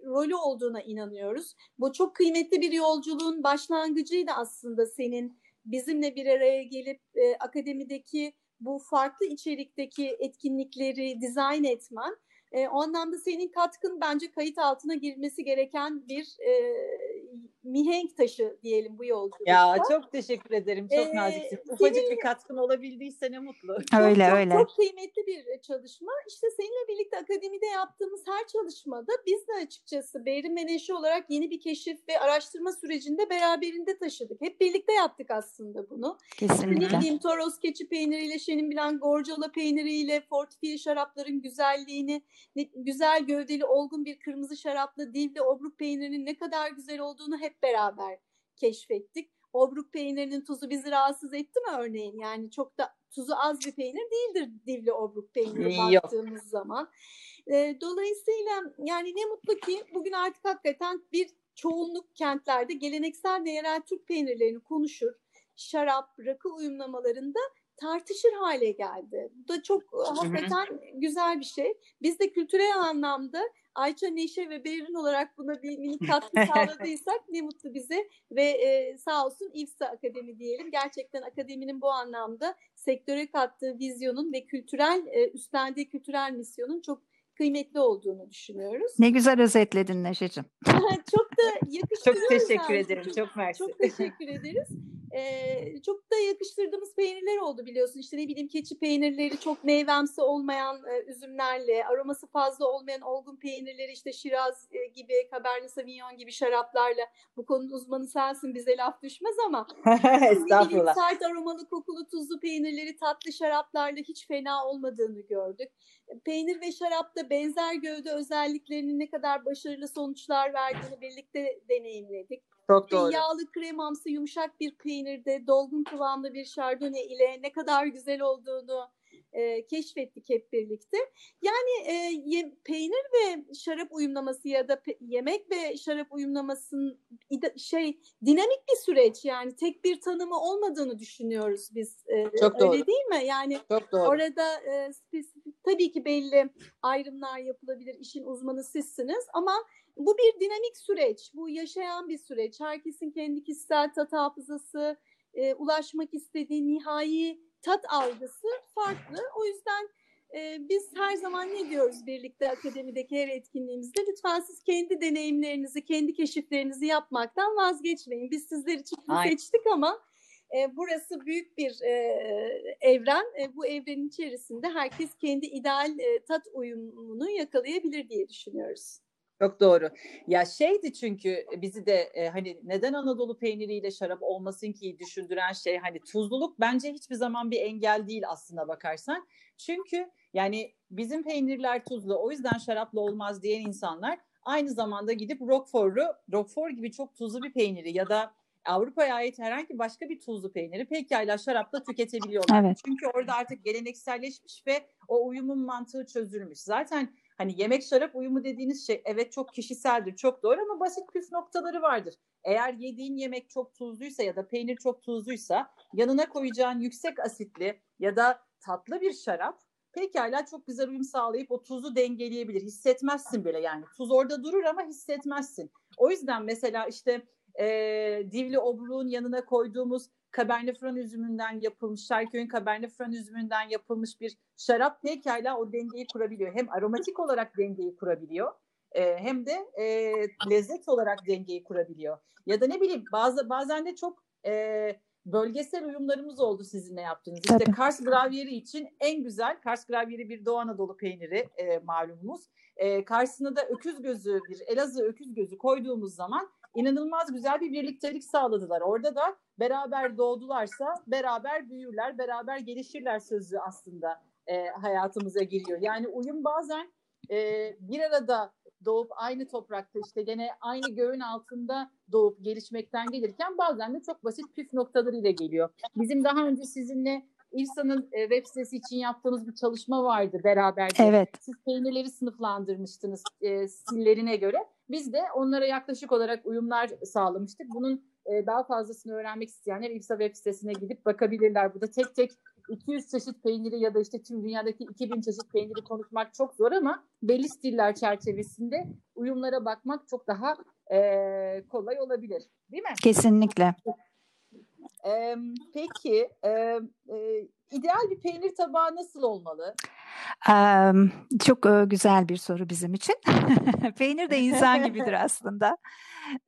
rolü olduğuna inanıyoruz. Bu çok kıymetli bir yolculuğun başlangıcıydı aslında senin bizimle bir araya gelip e, akademideki bu farklı içerikteki etkinlikleri dizayn etmen. E, o anlamda senin katkın bence kayıt altına girmesi gereken bir e, mihenk taşı diyelim bu yolculukta. Ya çok teşekkür ederim. Çok ee, naziksin. Ufacık senin, bir katkın olabildiyse ne mutlu. Öyle çok, öyle. Çok, kıymetli bir çalışma. İşte seninle birlikte akademide yaptığımız her çalışmada biz de açıkçası Behrin Meneşi olarak yeni bir keşif ve araştırma sürecinde beraberinde taşıdık. Hep birlikte yaptık aslında bunu. Kesinlikle. Ne bileyim Toros keçi peyniriyle, Şenin Bilan Gorcala peyniriyle fortifiye şarapların güzelliğini, güzel gövdeli olgun bir kırmızı şarapla divli obruk peynirinin ne kadar güzel olduğunu hep beraber keşfettik. Obruk peynirinin tuzu bizi rahatsız etti mi örneğin? Yani çok da tuzu az bir peynir değildir divli obruk peyniri baktığımız zaman. E, dolayısıyla yani ne mutlu ki bugün artık hakikaten bir çoğunluk kentlerde geleneksel ve yerel Türk peynirlerini konuşur. Şarap, rakı uyumlamalarında tartışır hale geldi. Bu da çok hakikaten güzel bir şey. Biz de kültürel anlamda Ayça, Neşe ve Berin olarak buna bir minik katkı sağladıysak ne mutlu bize ve e, sağ olsun İFSA Akademi diyelim. Gerçekten akademinin bu anlamda sektöre kattığı vizyonun ve kültürel e, üstlendiği kültürel misyonun çok kıymetli olduğunu düşünüyoruz. Ne güzel özetledin Neşe'cim. çok da yakıştırıyoruz. çok teşekkür ederim. Çok mersi. Çok teşekkür ederiz. Ee, çok da yakıştırdığımız peynirler oldu biliyorsun. İşte ne bileyim keçi peynirleri çok meyvemsi olmayan e, üzümlerle, aroması fazla olmayan olgun peynirleri işte Şiraz e, gibi, Cabernet Sauvignon gibi şaraplarla. Bu konunun uzmanı sensin bize laf düşmez ama. Estağfurullah. Sert aromalı, kokulu, tuzlu peynirleri tatlı şaraplarla hiç fena olmadığını gördük. Peynir ve şarapta benzer gövde özelliklerinin ne kadar başarılı sonuçlar verdiğini birlikte deneyimledik. Çok doğru. Yağlı kremamsı yumuşak bir peynirde dolgun kıvamlı bir şardonnay ile ne kadar güzel olduğunu e, keşfettik hep birlikte. Yani e, ye, peynir ve şarap uyumlaması ya da pe, yemek ve şarap uyumlamasının şey dinamik bir süreç yani tek bir tanımı olmadığını düşünüyoruz biz. E, Çok doğru. Öyle değil mi? Yani Çok doğru. orada e, spesifik tabii ki belli ayrımlar yapılabilir. İşin uzmanı sizsiniz ama bu bir dinamik süreç. Bu yaşayan bir süreç. Herkesin kendi kişisel tat hafızası, e, ulaşmak istediği nihai tat algısı farklı. O yüzden e, biz her zaman ne diyoruz birlikte akademideki her etkinliğimizde? Lütfen siz kendi deneyimlerinizi, kendi keşiflerinizi yapmaktan vazgeçmeyin. Biz sizler için seçtik ama e, burası büyük bir e, evren. E, bu evrenin içerisinde herkes kendi ideal e, tat uyumunu yakalayabilir diye düşünüyoruz. Çok doğru. Ya şeydi çünkü bizi de e, hani neden Anadolu peyniriyle şarap olmasın ki düşündüren şey hani tuzluluk bence hiçbir zaman bir engel değil aslına bakarsan. Çünkü yani bizim peynirler tuzlu o yüzden şarapla olmaz diyen insanlar aynı zamanda gidip Roquefort'u Roquefort gibi çok tuzlu bir peyniri ya da Avrupa'ya ait herhangi başka bir tuzlu peyniri pekala şarapla tüketebiliyorlar. Evet. Çünkü orada artık gelenekselleşmiş ve o uyumun mantığı çözülmüş. Zaten Hani yemek şarap uyumu dediğiniz şey evet çok kişiseldir, çok doğru ama basit püf noktaları vardır. Eğer yediğin yemek çok tuzluysa ya da peynir çok tuzluysa yanına koyacağın yüksek asitli ya da tatlı bir şarap pekala çok güzel uyum sağlayıp o tuzu dengeleyebilir. Hissetmezsin bile yani. Tuz orada durur ama hissetmezsin. O yüzden mesela işte e, divli obruğun yanına koyduğumuz Cabernet Franc üzümünden yapılmış, Şarköy'ün Cabernet Franc üzümünden yapılmış bir şarap pekala o dengeyi kurabiliyor. Hem aromatik olarak dengeyi kurabiliyor e, hem de e, lezzet olarak dengeyi kurabiliyor. Ya da ne bileyim bazı bazen de çok e, bölgesel uyumlarımız oldu sizinle yaptığınız. İşte Tabii. Kars gravyeri için en güzel Kars gravyeri bir Doğu Anadolu peyniri e, malumumuz. E, karşısına da öküz gözü bir Elazığ öküz gözü koyduğumuz zaman inanılmaz güzel bir birliktelik sağladılar. Orada da beraber doğdularsa beraber büyürler, beraber gelişirler sözü aslında e, hayatımıza giriyor. Yani uyum bazen e, bir arada doğup aynı toprakta işte gene aynı göğün altında doğup gelişmekten gelirken bazen de çok basit püf noktalarıyla geliyor. Bizim daha önce sizinle İrsa'nın e, web sitesi için yaptığımız bir çalışma vardı beraber. Evet. Siz peynirleri sınıflandırmıştınız e, stillerine göre. Biz de onlara yaklaşık olarak uyumlar sağlamıştık. Bunun e, daha fazlasını öğrenmek isteyenler İFSA web sitesine gidip bakabilirler. Burada tek tek 200 çeşit peyniri ya da işte tüm dünyadaki 2000 çeşit peyniri konuşmak çok zor ama belli stiller çerçevesinde uyumlara bakmak çok daha e, kolay olabilir. Değil mi? Kesinlikle. E, peki e, e, ideal bir peynir tabağı nasıl olmalı? Um, çok güzel bir soru bizim için. peynir de insan gibidir aslında.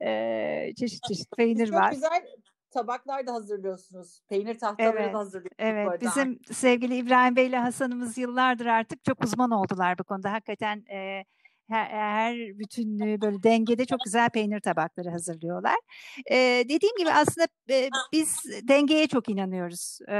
Ee, çeşit çeşit peynir çok var. Çok güzel tabaklar da hazırlıyorsunuz. Peynir tahtaları evet, da hazırlıyorsunuz. Evet, bizim sevgili İbrahim Bey ile Hasan'ımız yıllardır artık çok uzman oldular bu konuda. Hakikaten e, her, her bütünlüğü böyle dengede çok güzel peynir tabakları hazırlıyorlar. E, dediğim gibi aslında e, biz dengeye çok inanıyoruz. E,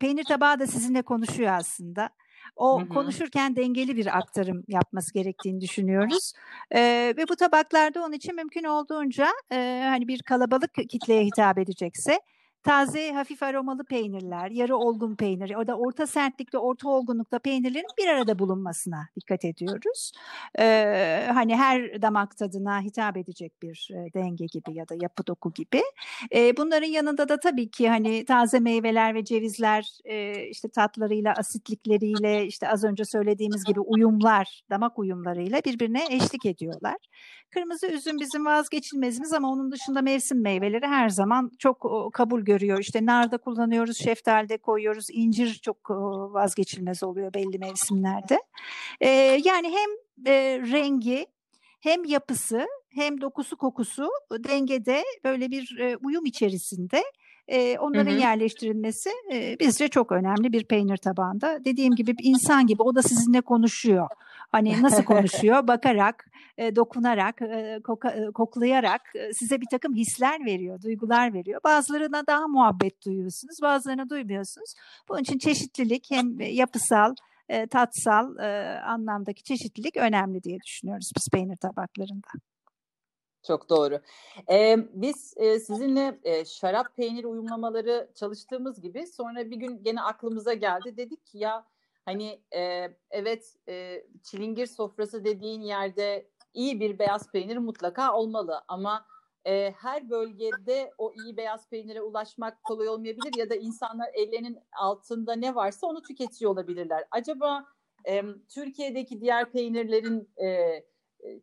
peynir tabağı da sizinle konuşuyor aslında. O hı hı. konuşurken dengeli bir aktarım yapması gerektiğini düşünüyoruz. E, ve bu tabaklarda onun için mümkün olduğunca e, hani bir kalabalık kitleye hitap edecekse taze hafif aromalı peynirler, yarı olgun peynir, o da orta sertlikte, orta olgunlukta peynirlerin bir arada bulunmasına dikkat ediyoruz. Ee, hani her damak tadına hitap edecek bir denge gibi ya da yapı doku gibi. Ee, bunların yanında da tabii ki hani taze meyveler ve cevizler e, işte tatlarıyla, asitlikleriyle, işte az önce söylediğimiz gibi uyumlar, damak uyumlarıyla birbirine eşlik ediyorlar. Kırmızı üzüm bizim vazgeçilmezimiz ama onun dışında mevsim meyveleri her zaman çok kabul görüyor. İşte narda kullanıyoruz, şeftalde koyuyoruz, incir çok vazgeçilmez oluyor belli mevsimlerde. Ee, yani hem e, rengi hem yapısı hem dokusu kokusu dengede böyle bir e, uyum içerisinde e, onların hı hı. yerleştirilmesi e, bizce çok önemli bir peynir tabağında. Dediğim gibi insan gibi o da sizinle konuşuyor. Hani nasıl konuşuyor? Bakarak, e, dokunarak, e, koka, e, koklayarak e, size bir takım hisler veriyor, duygular veriyor. Bazılarına daha muhabbet duyuyorsunuz, bazılarına duymuyorsunuz. Bunun için çeşitlilik hem yapısal, e, tatsal e, anlamdaki çeşitlilik önemli diye düşünüyoruz biz peynir tabaklarında. Çok doğru. Ee, biz e, sizinle e, şarap peynir uyumlamaları çalıştığımız gibi sonra bir gün gene aklımıza geldi. Dedik ki ya hani e, evet e, çilingir sofrası dediğin yerde iyi bir beyaz peynir mutlaka olmalı ama e, her bölgede o iyi beyaz peynire ulaşmak kolay olmayabilir ya da insanlar ellerinin altında ne varsa onu tüketiyor olabilirler. Acaba e, Türkiye'deki diğer peynirlerin e,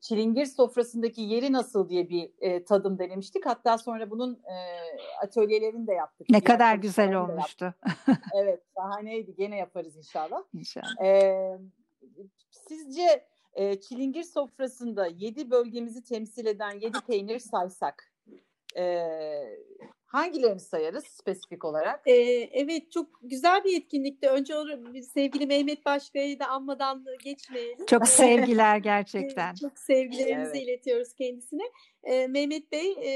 çilingir sofrasındaki yeri nasıl diye bir e, tadım denemiştik. Hatta sonra bunun e, atölyelerini de yaptık. Ne kadar güzel olmuştu. evet şahaneydi. Gene yaparız inşallah. İnşallah. E, sizce e, çilingir sofrasında yedi bölgemizi temsil eden yedi peynir saysak e, hangilerini sayarız spesifik olarak? Ee, evet çok güzel bir etkinlikti. Önce sevgili Mehmet Başkaya'yı da anmadan geçmeyelim. Çok sevgiler gerçekten. çok sevgilerimizi evet. iletiyoruz kendisine e, Mehmet Bey e,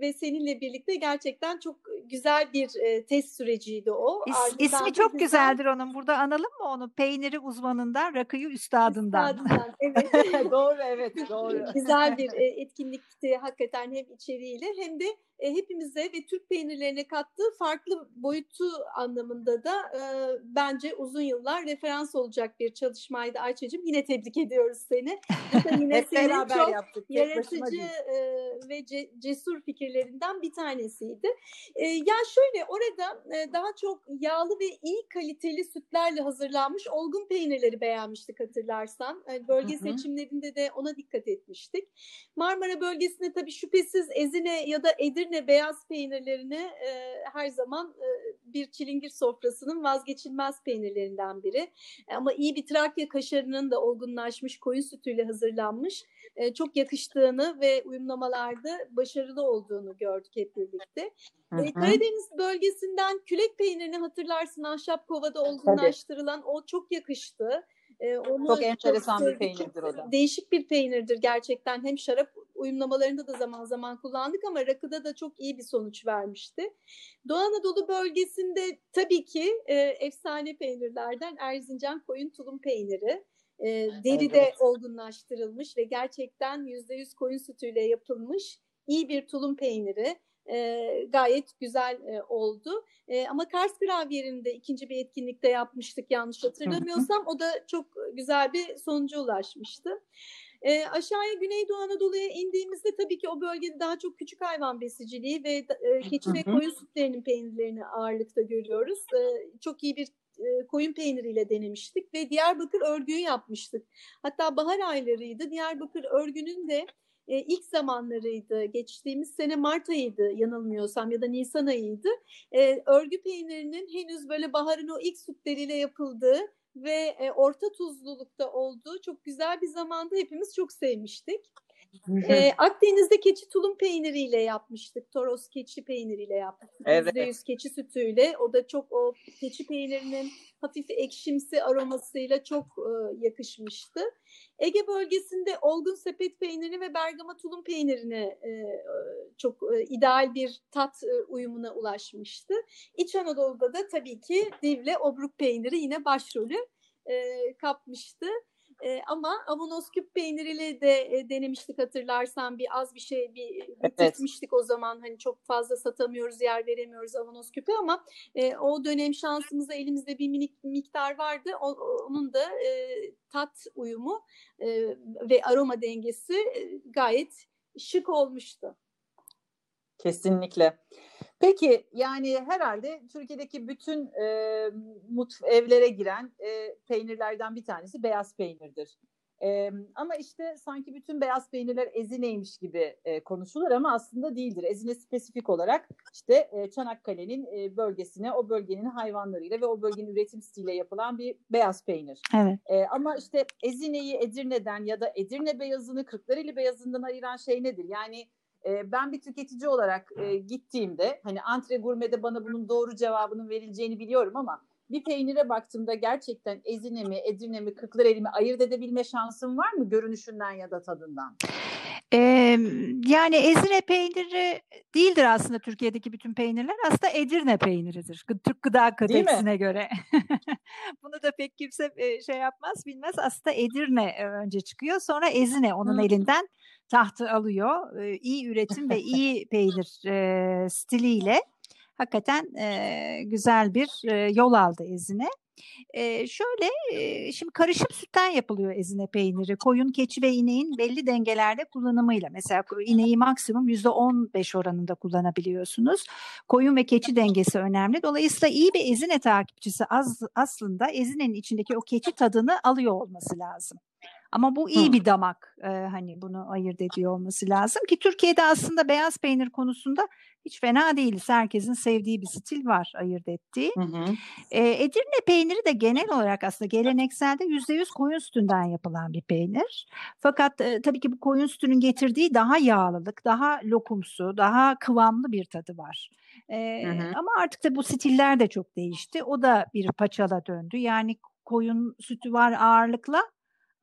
ve seninle birlikte gerçekten çok güzel bir e, test süreciydi o. İs, ismi çok güzel... güzeldir onun. Burada analım mı onu? Peyniri uzmanından, rakıyı üstadından. Üstadından, evet. doğru, evet, doğru. güzel bir e, etkinlikti hakikaten hem içeriğiyle hem de e, hepimize ve Türk peynirlerine kattığı farklı boyutu anlamında da e, bence uzun yıllar referans olacak bir çalışmaydı Ayça'cığım. Yine tebrik ediyoruz seni. Yine Hep beraber çok yaptık. Yaratıcı e, ve ce, cesur fikirlerinden bir tanesiydi. E, ya şöyle orada e, daha çok yağlı ve iyi kaliteli sütlerle hazırlanmış olgun peynirleri beğenmiştik hatırlarsan. E, bölge hı hı. seçimlerinde de ona dikkat etmiştik. Marmara bölgesinde tabii şüphesiz Ezine ya da Edirne beyaz peynirlerini e, her zaman e, bir çilingir sofrasının vazgeçilmez peynirlerinden biri. Ama iyi bir Trakya kaşarının da olgunlaşmış koyun sütüyle hazırlanmış e, çok yakıştığını ve uyumlamalarda başarılı olduğunu gördük hep birlikte. Hı hı. E, Karadeniz bölgesinden külek peynirini hatırlarsın ahşap kovada olgunlaştırılan Tabii. o çok yakıştı. E, onu çok enteresan çok, bir peynirdir o da. Değişik bir peynirdir gerçekten. Hem şarap uyumlamalarında da zaman zaman kullandık ama rakıda da çok iyi bir sonuç vermişti. Doğu Anadolu bölgesinde tabii ki e, efsane peynirlerden Erzincan koyun tulum peyniri. E, deri de evet. olgunlaştırılmış ve gerçekten yüzde yüz koyun sütüyle yapılmış iyi bir tulum peyniri. E, gayet güzel e, oldu. E, ama Kars Gravyeri'nde ikinci bir etkinlikte yapmıştık yanlış hatırlamıyorsam. O da çok güzel bir sonuca ulaşmıştı. E, aşağıya Güneydoğu Anadolu'ya indiğimizde tabii ki o bölgede daha çok küçük hayvan besiciliği ve e, keçi ve koyun sütlerinin peynirlerini ağırlıkta görüyoruz. E, çok iyi bir e, koyun peyniriyle denemiştik ve Diyarbakır örgüyü yapmıştık. Hatta bahar aylarıydı. Diyarbakır örgünün de e, ilk zamanlarıydı. Geçtiğimiz sene Mart ayıydı yanılmıyorsam ya da Nisan ayıydı. E, örgü peynirinin henüz böyle baharın o ilk sütleriyle yapıldığı ve e, orta tuzlulukta olduğu çok güzel bir zamanda hepimiz çok sevmiştik e, Akdeniz'de keçi tulum peyniriyle yapmıştık. Toros keçi peyniriyle yapmıştık. Evet. %100 keçi sütüyle. O da çok o keçi peynirinin hafif ekşimsi aromasıyla çok e, yakışmıştı. Ege bölgesinde olgun sepet peynirini ve bergama tulum peynirine e, çok e, ideal bir tat e, uyumuna ulaşmıştı. İç Anadolu'da da tabii ki divle obruk peyniri yine başrolü e, kapmıştı. E, ama avonos küp peyniriyle de e, denemiştik hatırlarsan bir az bir şey bir bitirmiştik evet. o zaman hani çok fazla satamıyoruz yer veremiyoruz avonos küpü ama e, o dönem şansımızda elimizde bir minik miktar vardı o, onun da e, tat uyumu e, ve aroma dengesi e, gayet şık olmuştu. Kesinlikle. Peki yani herhalde Türkiye'deki bütün e, mut evlere giren e, peynirlerden bir tanesi beyaz peynirdir. E, ama işte sanki bütün beyaz peynirler ezineymiş gibi e, konuşulur ama aslında değildir. Ezine spesifik olarak işte e, Çanakkale'nin e, bölgesine, o bölgenin hayvanlarıyla ve o bölgenin üretim stiliyle yapılan bir beyaz peynir. Evet. E, ama işte Ezine'yi Edirne'den ya da Edirne beyazını Kırklareli beyazından ayıran şey nedir? Yani ben bir tüketici olarak e, gittiğimde hani antre gurmede bana bunun doğru cevabının verileceğini biliyorum ama bir peynire baktığımda gerçekten Ezine mi, Edirne mi, Kırklareli mi ayırt edebilme şansım var mı görünüşünden ya da tadından? Ee, yani Ezine peyniri değildir aslında Türkiye'deki bütün peynirler. Aslında Edirne peyniridir. Türk Gıda Kodeksine göre. Bunu da pek kimse şey yapmaz, bilmez. Aslında Edirne önce çıkıyor. Sonra Ezine onun Hı. elinden tahtı alıyor. E, iyi üretim ve iyi peynir e, stiliyle hakikaten e, güzel bir e, yol aldı Ezine. E, şöyle e, şimdi karışım sütten yapılıyor ezine peyniri. Koyun, keçi ve ineğin belli dengelerde kullanımıyla. Mesela ineği maksimum %15 oranında kullanabiliyorsunuz. Koyun ve keçi dengesi önemli. Dolayısıyla iyi bir ezine takipçisi az, aslında ezinenin içindeki o keçi tadını alıyor olması lazım. Ama bu iyi Hı. bir damak e, hani bunu ayırt ediyor olması lazım ki Türkiye'de aslında beyaz peynir konusunda hiç fena değiliz. Herkesin sevdiği bir stil var ayırt ettiği. Hı hı. E, Edirne peyniri de genel olarak aslında gelenekselde yüzde yüz koyun sütünden yapılan bir peynir. Fakat e, tabii ki bu koyun sütünün getirdiği daha yağlılık, daha lokumsu, daha kıvamlı bir tadı var. E, hı hı. Ama artık da bu stiller de çok değişti. O da bir paçala döndü. Yani koyun sütü var ağırlıkla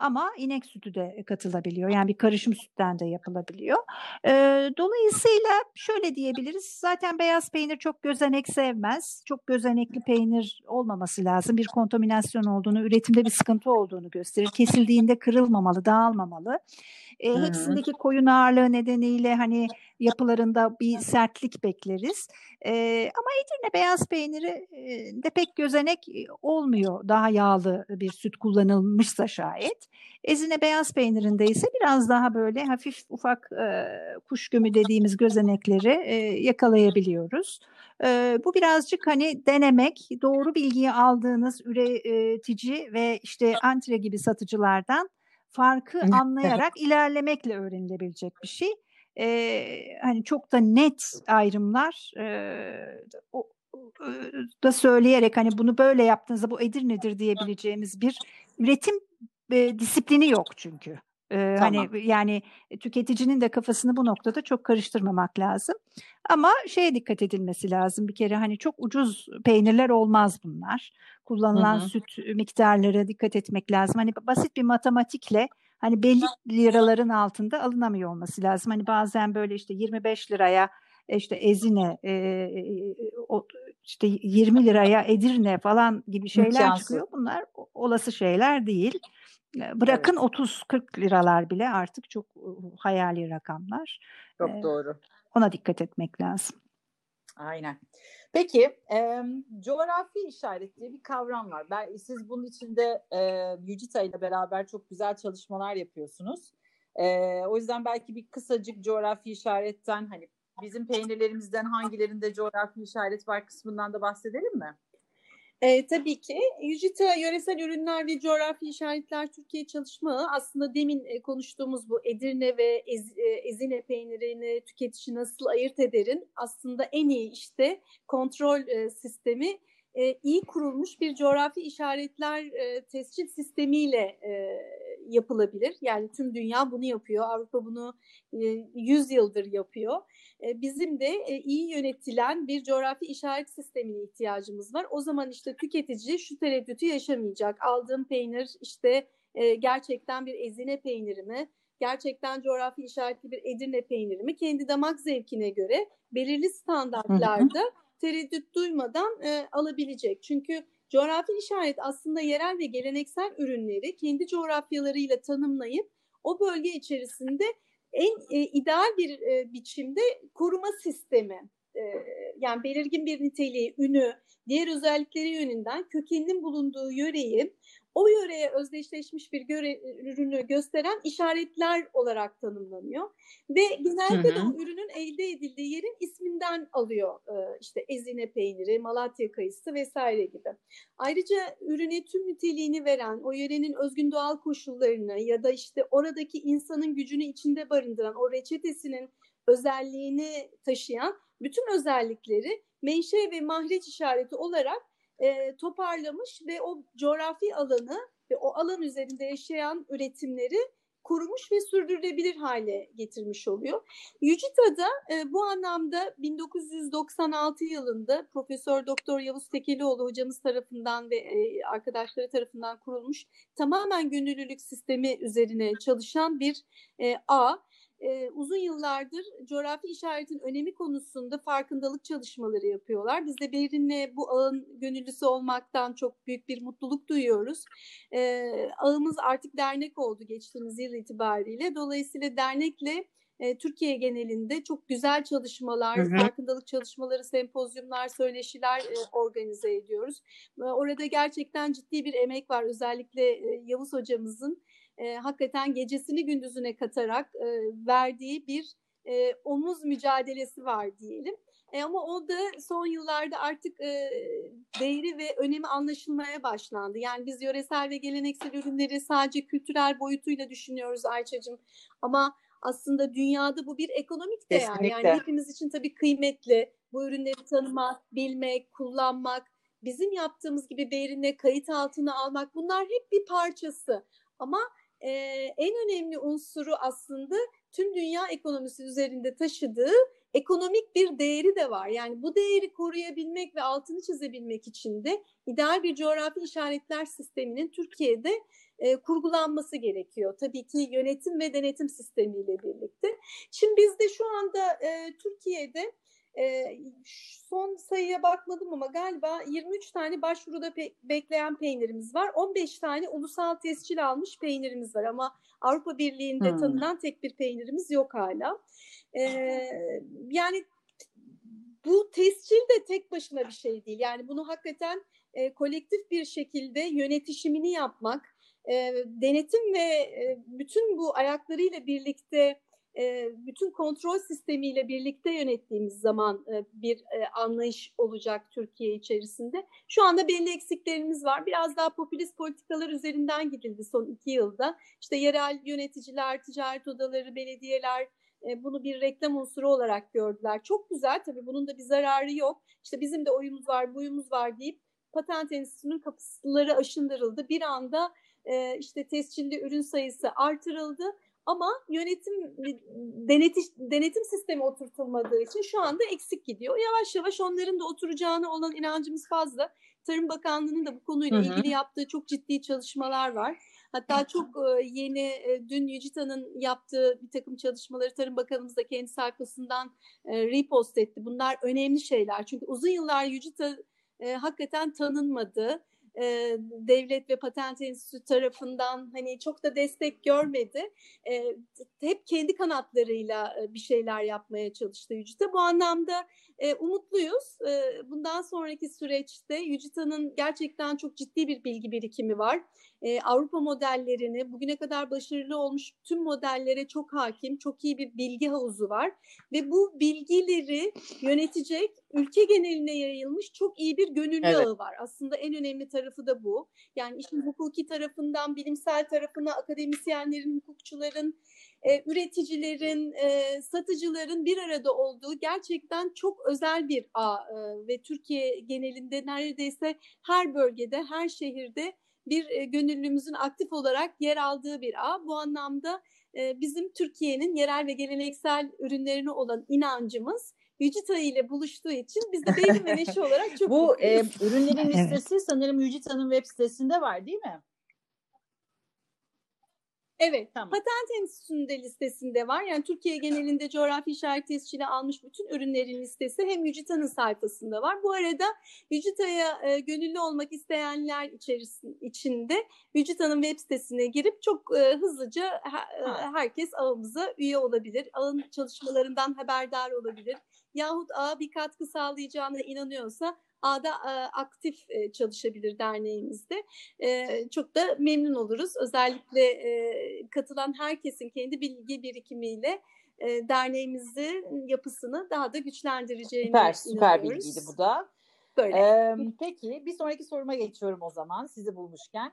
ama inek sütü de katılabiliyor. Yani bir karışım sütten de yapılabiliyor. E, dolayısıyla şöyle diyebiliriz. Zaten beyaz peynir çok gözenek sevmez. Çok gözenekli peynir olmaması lazım. Bir kontaminasyon olduğunu, üretimde bir sıkıntı olduğunu gösterir. Kesildiğinde kırılmamalı, dağılmamalı. E, hepsindeki koyun ağırlığı nedeniyle hani yapılarında bir sertlik bekleriz. E, ama Edirne beyaz peyniri de pek gözenek olmuyor. Daha yağlı bir süt kullanılmışsa şayet. Ezine beyaz peynirinde ise biraz daha böyle hafif ufak e, kuş gömü dediğimiz gözenekleri e, yakalayabiliyoruz. E, bu birazcık hani denemek, doğru bilgiyi aldığınız üretici ve işte antre gibi satıcılardan farkı anlayarak ilerlemekle öğrenilebilecek bir şey. Ee, hani çok da net ayrımlar e, o, da söyleyerek hani bunu böyle yaptığınızda bu Edirne'dir diyebileceğimiz bir üretim e, disiplini yok çünkü. Ee, hani tamam. Hani yani tüketicinin de kafasını bu noktada çok karıştırmamak lazım. Ama şeye dikkat edilmesi lazım bir kere hani çok ucuz peynirler olmaz bunlar. Kullanılan Hı-hı. süt miktarları dikkat etmek lazım. Hani basit bir matematikle hani belli liraların altında alınamıyor olması lazım. Hani bazen böyle işte 25 liraya işte Ezine, e, o, işte 20 liraya Edirne falan gibi şeyler İmkansız. çıkıyor. Bunlar olası şeyler değil. Bırakın evet. 30-40 liralar bile artık çok hayali rakamlar. Çok ee, doğru. Ona dikkat etmek lazım. Aynen. Peki, e, coğrafi işaret diye bir kavram var. Ben, siz bunun içinde e, Yücita ile beraber çok güzel çalışmalar yapıyorsunuz. E, o yüzden belki bir kısacık coğrafi işaretten hani bizim peynirlerimizden hangilerinde coğrafi işaret var kısmından da bahsedelim mi? E, tabii ki. Yücita Yöresel Ürünler ve Coğrafi İşaretler Türkiye çalışma aslında demin e, konuştuğumuz bu Edirne ve Ez, e, Ezine peynirini tüketici nasıl ayırt ederin? Aslında en iyi işte kontrol e, sistemi e, iyi kurulmuş bir coğrafi işaretler tescil sistemiyle yapılabilir. Yani tüm dünya bunu yapıyor. Avrupa bunu e, 100 yıldır yapıyor. E, bizim de e, iyi yönetilen bir coğrafi işaret sistemine ihtiyacımız var. O zaman işte tüketici şu tereddütü yaşamayacak. Aldığım peynir işte e, gerçekten bir ezine peyniri mi? Gerçekten coğrafi işaretli bir Edirne peyniri mi? Kendi damak zevkine göre belirli standartlarda tereddüt duymadan e, alabilecek. Çünkü coğrafi işaret aslında yerel ve geleneksel ürünleri kendi coğrafyalarıyla tanımlayıp o bölge içerisinde en e, ideal bir e, biçimde koruma sistemi. E, yani belirgin bir niteliği, ünü, diğer özellikleri yönünden kökeninin bulunduğu yöreyi o yöreye özdeşleşmiş bir göre, ürünü gösteren işaretler olarak tanımlanıyor. Ve genelde de o ürünün elde edildiği yerin isminden alıyor e, işte Ezine peyniri, Malatya kayısı vesaire gibi. Ayrıca ürüne tüm niteliğini veren, o yörenin özgün doğal koşullarını ya da işte oradaki insanın gücünü içinde barındıran o reçetesinin özelliğini taşıyan bütün özellikleri menşe ve mahreç işareti olarak e, toparlamış ve o coğrafi alanı ve o alan üzerinde yaşayan üretimleri kurumuş ve sürdürülebilir hale getirmiş oluyor. Yücita'da e, bu anlamda 1996 yılında Profesör Doktor Yavuz Tekelioğlu hocamız tarafından ve e, arkadaşları tarafından kurulmuş tamamen gönüllülük sistemi üzerine çalışan bir e, ağ e, uzun yıllardır coğrafi işaretin önemi konusunda farkındalık çalışmaları yapıyorlar. Biz de Berin'le bu ağın gönüllüsü olmaktan çok büyük bir mutluluk duyuyoruz. E, ağımız artık dernek oldu geçtiğimiz yıl itibariyle. Dolayısıyla dernekle e, Türkiye genelinde çok güzel çalışmalar, hı hı. farkındalık çalışmaları, sempozyumlar, söyleşiler e, organize ediyoruz. E, orada gerçekten ciddi bir emek var. Özellikle e, Yavuz hocamızın e, hakikaten gecesini gündüzüne katarak e, verdiği bir e, omuz mücadelesi var diyelim. E, ama o da son yıllarda artık e, değeri ve önemi anlaşılmaya başlandı. Yani biz yöresel ve geleneksel ürünleri sadece kültürel boyutuyla düşünüyoruz Ayça'cığım. Ama aslında dünyada bu bir ekonomik değer. Kesinlikle. Yani hepimiz için tabii kıymetli. Bu ürünleri tanımak, bilmek, kullanmak, bizim yaptığımız gibi değerine kayıt altına almak bunlar hep bir parçası. Ama e, en önemli unsuru aslında tüm dünya ekonomisi üzerinde taşıdığı ekonomik bir değeri de var. Yani bu değeri koruyabilmek ve altını çizebilmek için de ideal bir coğrafi işaretler sisteminin Türkiye'de e, kurgulanması gerekiyor. Tabii ki yönetim ve denetim sistemiyle birlikte. Şimdi bizde şu anda e, Türkiye'de e, son sayıya bakmadım ama galiba 23 tane başvuruda pe- bekleyen peynirimiz var. 15 tane ulusal tescil almış peynirimiz var ama Avrupa Birliği'nde hmm. tanınan tek bir peynirimiz yok hala. E, yani bu tescil de tek başına bir şey değil. Yani bunu hakikaten e, kolektif bir şekilde yönetişimini yapmak, e, denetim ve e, bütün bu ayaklarıyla birlikte bütün kontrol sistemiyle birlikte yönettiğimiz zaman e, bir e, anlayış olacak Türkiye içerisinde. Şu anda belli eksiklerimiz var. Biraz daha popülist politikalar üzerinden gidildi son iki yılda. İşte yerel yöneticiler, ticaret odaları, belediyeler e, bunu bir reklam unsuru olarak gördüler. Çok güzel tabii bunun da bir zararı yok. İşte bizim de oyumuz var, buyumuz var deyip patent enstitüsünün kapıları aşındırıldı. Bir anda e, işte tescilli ürün sayısı artırıldı ama yönetim denetiş, denetim sistemi oturtulmadığı için şu anda eksik gidiyor. Yavaş yavaş onların da oturacağına olan inancımız fazla. Tarım Bakanlığı'nın da bu konuyla hı hı. ilgili yaptığı çok ciddi çalışmalar var. Hatta çok yeni dün Yücita'nın yaptığı bir takım çalışmaları Tarım Bakanımız da kendi sayfasından repost etti. Bunlar önemli şeyler. Çünkü uzun yıllar Yücita hakikaten tanınmadı e, devlet ve patent enstitüsü tarafından hani çok da destek görmedi. E, hep kendi kanatlarıyla bir şeyler yapmaya çalıştı Yücita. Bu anlamda e, umutluyuz. E, bundan sonraki süreçte Yücita'nın gerçekten çok ciddi bir bilgi birikimi var. E, Avrupa modellerini bugüne kadar başarılı olmuş tüm modellere çok hakim, çok iyi bir bilgi havuzu var ve bu bilgileri yönetecek ülke geneline yayılmış çok iyi bir gönüllü evet. ağı var. Aslında en önemli tarafı da bu. Yani işin hukuki tarafından bilimsel tarafına akademisyenlerin, hukukçuların, e, üreticilerin, e, satıcıların bir arada olduğu gerçekten çok özel bir ağ e, ve Türkiye genelinde neredeyse her bölgede, her şehirde bir e, gönüllümüzün aktif olarak yer aldığı bir ağ. Bu anlamda e, bizim Türkiye'nin yerel ve geleneksel ürünlerine olan inancımız Yücita ile buluştuğu için biz de Beyli ve Neşe olarak çok Bu e, ürünlerin listesi evet. sanırım Yücita'nın web sitesinde var değil mi? Evet, tamam. patent enstitüsünde listesinde var. Yani Türkiye genelinde coğrafi işaret tescili almış bütün ürünlerin listesi hem Yücita'nın sayfasında var. Bu arada Yücita'ya e, gönüllü olmak isteyenler içerisinde içinde Yücita'nın web sitesine girip çok e, hızlıca e, herkes ağımıza üye olabilir. Ağın çalışmalarından haberdar olabilir. Yahut ağa bir katkı sağlayacağına inanıyorsa A'da aktif çalışabilir derneğimizde. Çok da memnun oluruz. Özellikle katılan herkesin kendi bilgi birikimiyle derneğimizin yapısını daha da güçlendireceğini süper, Süper bilgiydi bu da. Böyle. Ee, peki bir sonraki soruma geçiyorum o zaman sizi bulmuşken.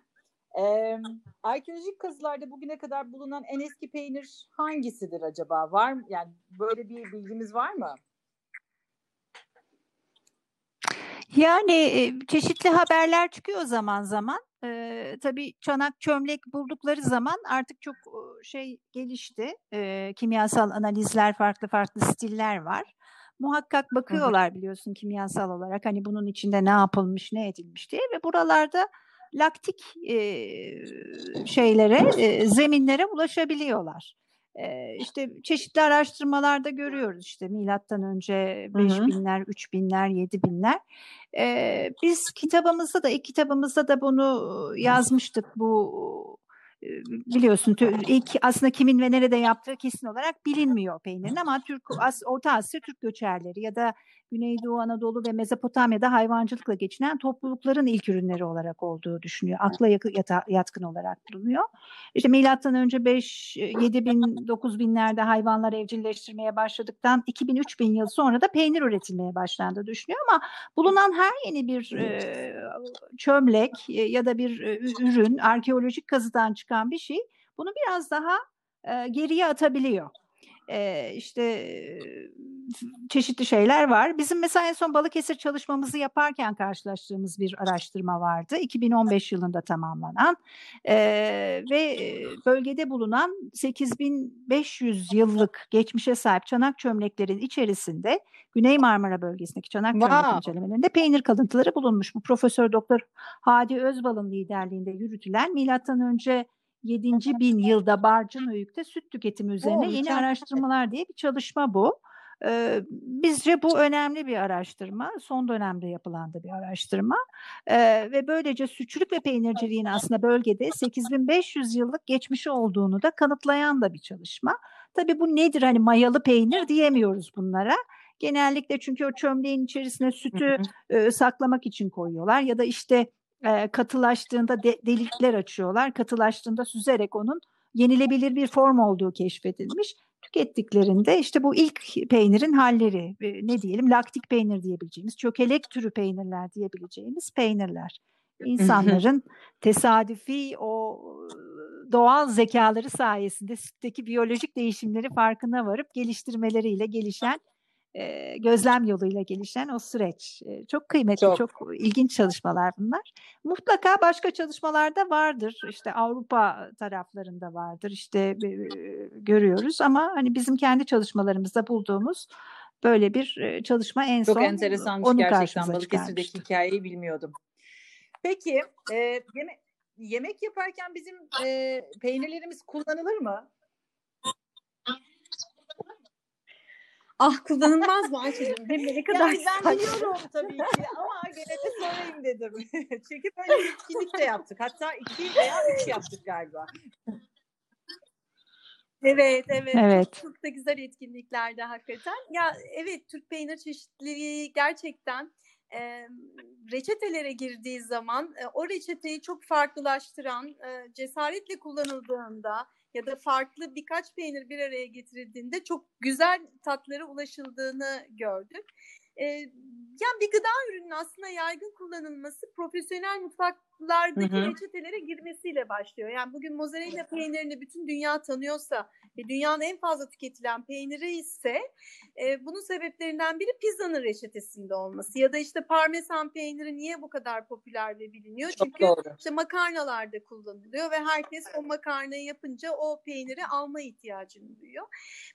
Ee, arkeolojik kazılarda bugüne kadar bulunan en eski peynir hangisidir acaba? Var mı? Yani böyle bir bilgimiz var mı? Yani çeşitli haberler çıkıyor zaman zaman. Ee, tabii çanak çömlek buldukları zaman artık çok şey gelişti. Ee, kimyasal analizler farklı farklı stiller var. Muhakkak bakıyorlar biliyorsun kimyasal olarak hani bunun içinde ne yapılmış ne edilmiş diye ve buralarda laktik e, şeylere e, zeminlere ulaşabiliyorlar işte çeşitli araştırmalarda görüyoruz işte milattan önce 5 binler, 3 binler, 7 binler. Biz kitabımızda da ilk kitabımızda da bunu yazmıştık bu biliyorsun ilk aslında kimin ve nerede yaptığı kesin olarak bilinmiyor peynirin ama Türk As, Orta Asya Türk göçerleri ya da Güneydoğu Anadolu ve Mezopotamya'da hayvancılıkla geçinen toplulukların ilk ürünleri olarak olduğu düşünüyor. Akla yatkın olarak bulunuyor. İşte milattan önce 5 7 bin 9 binlerde hayvanlar evcilleştirmeye başladıktan 2000 3000 yıl sonra da peynir üretilmeye başlandı düşünüyor ama bulunan her yeni bir e, çömlek ya da bir e, ürün arkeolojik kazıdan çıkan bir şey bunu biraz daha e, geriye atabiliyor e, işte çeşitli şeyler var. Bizim mesela en son Balıkesir çalışmamızı yaparken karşılaştığımız bir araştırma vardı. 2015 yılında tamamlanan e, ve bölgede bulunan 8500 yıllık geçmişe sahip çanak çömleklerin içerisinde Güney Marmara bölgesindeki çanak wow. çömlek incelemelerinde peynir kalıntıları bulunmuş. Bu Profesör Doktor Hadi Özbal'ın liderliğinde yürütülen milattan önce 7. bin yılda Barcınöyük'te süt tüketimi üzerine Oo, yeni araştırmalar diye bir çalışma bu. Ee, bizce bu önemli bir araştırma. Son dönemde yapılan da bir araştırma. Ee, ve böylece sütçülük ve peynirciliğin aslında bölgede 8500 yıllık geçmişi olduğunu da kanıtlayan da bir çalışma. Tabii bu nedir hani mayalı peynir diyemiyoruz bunlara. Genellikle çünkü o çömleğin içerisine sütü e, saklamak için koyuyorlar ya da işte e, katılaştığında de, delikler açıyorlar. Katılaştığında süzerek onun yenilebilir bir form olduğu keşfedilmiş. Tükettiklerinde işte bu ilk peynirin halleri e, ne diyelim laktik peynir diyebileceğimiz, çökelek türü peynirler diyebileceğimiz peynirler. İnsanların tesadüfi o doğal zekaları sayesinde sütteki biyolojik değişimleri farkına varıp geliştirmeleriyle gelişen e, gözlem yoluyla gelişen o süreç. E, çok kıymetli, çok. çok ilginç çalışmalar bunlar. Mutlaka başka çalışmalar da vardır. İşte Avrupa taraflarında vardır. İşte e, görüyoruz ama hani bizim kendi çalışmalarımızda bulduğumuz böyle bir çalışma en çok son Çok enteresanmış onu gerçekten. Balıkesir'deki hikayeyi bilmiyordum. Peki e, yeme yemek yaparken bizim e, peynirlerimiz kullanılır mı? Ah kullanılmaz mı Ayşe'cim? Hem de ne kadar yani ben biliyorum tabii ki ama gene de sorayım dedim. Çünkü böyle bir etkinlik de yaptık. Hatta iki veya üç yaptık galiba. Evet, evet. evet. Çok, çok da güzel etkinliklerde hakikaten. Ya evet Türk peynir çeşitliliği gerçekten e, reçetelere girdiği zaman e, o reçeteyi çok farklılaştıran, e, cesaretle kullanıldığında ya da farklı birkaç peynir bir araya getirildiğinde çok güzel tatlara ulaşıldığını gördük. Ee, yani bir gıda ürünün aslında yaygın kullanılması profesyonel hı hı. reçetelere girmesiyle başlıyor. Yani bugün mozzarella peynirini bütün dünya tanıyorsa ve dünyanın en fazla tüketilen peyniri ise e, bunun sebeplerinden biri pizzanın reçetesinde olması ya da işte parmesan peyniri niye bu kadar popüler ve biliniyor? Çok Çünkü doğru. işte makarnalarda kullanılıyor ve herkes o makarnayı yapınca o peyniri alma ihtiyacını duyuyor.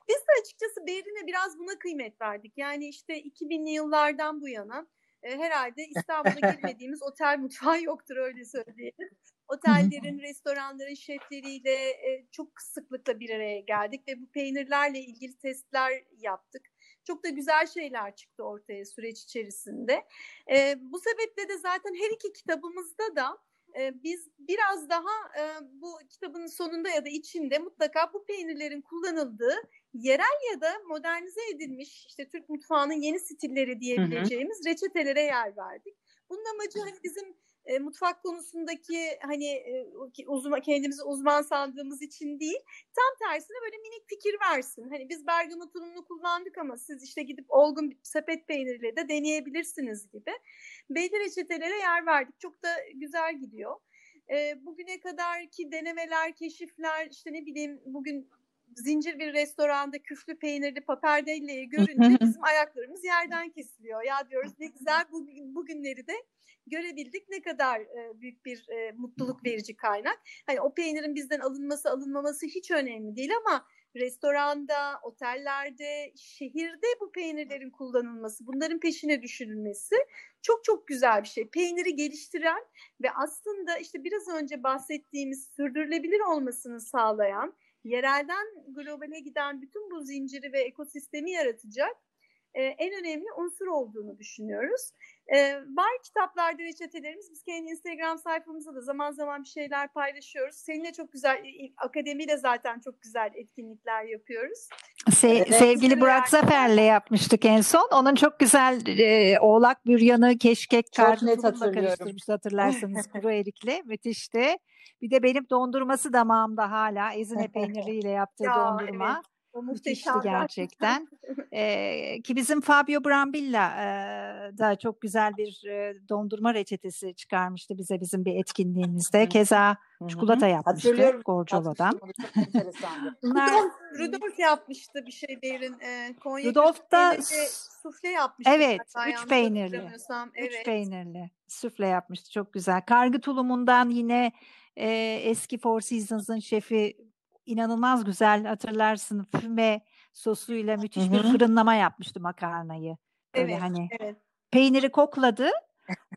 Biz de açıkçası Berin'e biraz buna kıymet verdik. Yani işte 2000'li yıllardan bu yana e, herhalde İstanbul'a girmediğimiz otel mutfağı yoktur öyle söyleyelim. Otellerin, restoranların şefleriyle e, çok sıklıkla bir araya geldik ve bu peynirlerle ilgili testler yaptık. Çok da güzel şeyler çıktı ortaya süreç içerisinde. E, bu sebeple de zaten her iki kitabımızda da biz biraz daha bu kitabın sonunda ya da içinde mutlaka bu peynirlerin kullanıldığı yerel ya da modernize edilmiş işte Türk mutfağının yeni stilleri diyebileceğimiz hı hı. reçetelere yer verdik. Bunun amacı hani bizim e, mutfak konusundaki hani e, uzman kendimizi uzman sandığımız için değil tam tersine böyle minik fikir versin. Hani biz bergamot ununu kullandık ama siz işte gidip olgun bir sepet peyniriyle de deneyebilirsiniz gibi. Belli reçetelere yer verdik. Çok da güzel gidiyor. E, bugüne kadarki denemeler, keşifler işte ne bileyim bugün zincir bir restoranda küflü peynirli paperdelleyi görünce bizim ayaklarımız yerden kesiliyor. Ya diyoruz ne güzel bu, bugünleri de görebildik ne kadar e, büyük bir e, mutluluk verici kaynak. Hani o peynirin bizden alınması alınmaması hiç önemli değil ama restoranda, otellerde, şehirde bu peynirlerin kullanılması, bunların peşine düşürülmesi çok çok güzel bir şey. Peyniri geliştiren ve aslında işte biraz önce bahsettiğimiz sürdürülebilir olmasını sağlayan, yerelden globale giden bütün bu zinciri ve ekosistemi yaratacak e, en önemli unsur olduğunu düşünüyoruz. Ee, var kitaplarda reçetelerimiz. Biz kendi Instagram sayfamızda da zaman zaman bir şeyler paylaşıyoruz. Seninle çok güzel, akademiyle zaten çok güzel etkinlikler yapıyoruz. Se evet. Sevgili Burak Zafer'le yapmıştık en son. Onun çok güzel e, oğlak büryanı, keşkek kartını karıştırmıştı hatırlarsanız kuru erikle. Müthişti. Bir de benim dondurması damağımda hala ezine peyniriyle yaptığı ya, dondurma. Evet. O Müthişti gerçekten. ee, ki bizim Fabio Brambilla e, da çok güzel bir e, dondurma reçetesi çıkarmıştı bize bizim bir etkinliğimizde. Keza çikolata yapmıştı Gorcova'dan. Bunlar Rudolf yapmıştı bir şey değerin. E, Konya Rudolf da sufle yapmıştı. Evet, üç peynirli. Evet. Üç peynirli sufle yapmıştı. Çok güzel. Kargı tulumundan yine e, eski Four Seasons'ın şefi inanılmaz güzel hatırlarsın füme sosuyla müthiş Hı-hı. bir fırınlama yapmıştı makarnayı. Evet, hani evet. peyniri kokladı,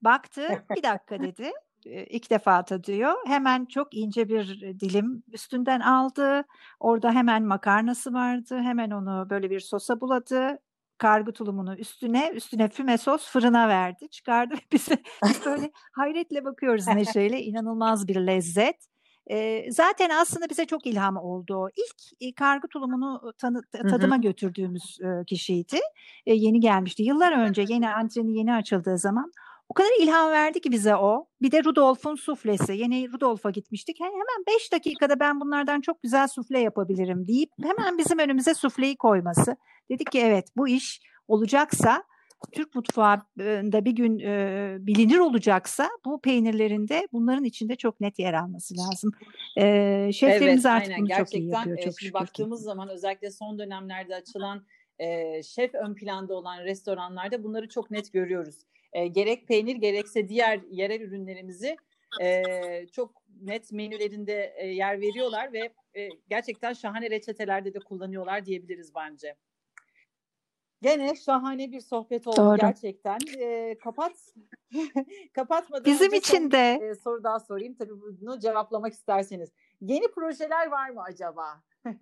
baktı, bir dakika dedi. İlk defa tadıyor. Hemen çok ince bir dilim üstünden aldı. Orada hemen makarnası vardı. Hemen onu böyle bir sosa buladı kargı tulumunu üstüne, üstüne füme sos fırına verdi. Çıkardı ve bize böyle hayretle bakıyoruz Neşe'yle. inanılmaz bir lezzet. E, zaten aslında bize çok ilham oldu. İlk e, kargı tulumunu tanı, tadıma hı hı. götürdüğümüz e, kişiydi. E, yeni gelmişti. Yıllar önce yeni antreni yeni açıldığı zaman o kadar ilham verdi ki bize o. Bir de Rudolf'un suflesi. Yeni Rudolf'a gitmiştik. Yani hemen 5 dakikada ben bunlardan çok güzel sufle yapabilirim deyip hemen bizim önümüze sufleyi koyması. Dedik ki evet bu iş olacaksa Türk mutfağında bir gün e, bilinir olacaksa bu peynirlerinde bunların içinde çok net yer alması lazım. E, şeflerimiz evet, artık aynen. bunu Gerçekten, çok iyi yapıyor. Çok şükür baktığımız ki. zaman özellikle son dönemlerde açılan e, şef ön planda olan restoranlarda bunları çok net görüyoruz. E, gerek peynir gerekse diğer yerel ürünlerimizi e, çok net menülerinde e, yer veriyorlar ve e, gerçekten şahane reçetelerde de kullanıyorlar diyebiliriz bence. Gene şahane bir sohbet oldu Doğru. gerçekten. E, kapat kapatmadan Bizim için de e, soru daha sorayım. Tabii bunu cevaplamak isterseniz. Yeni projeler var mı acaba?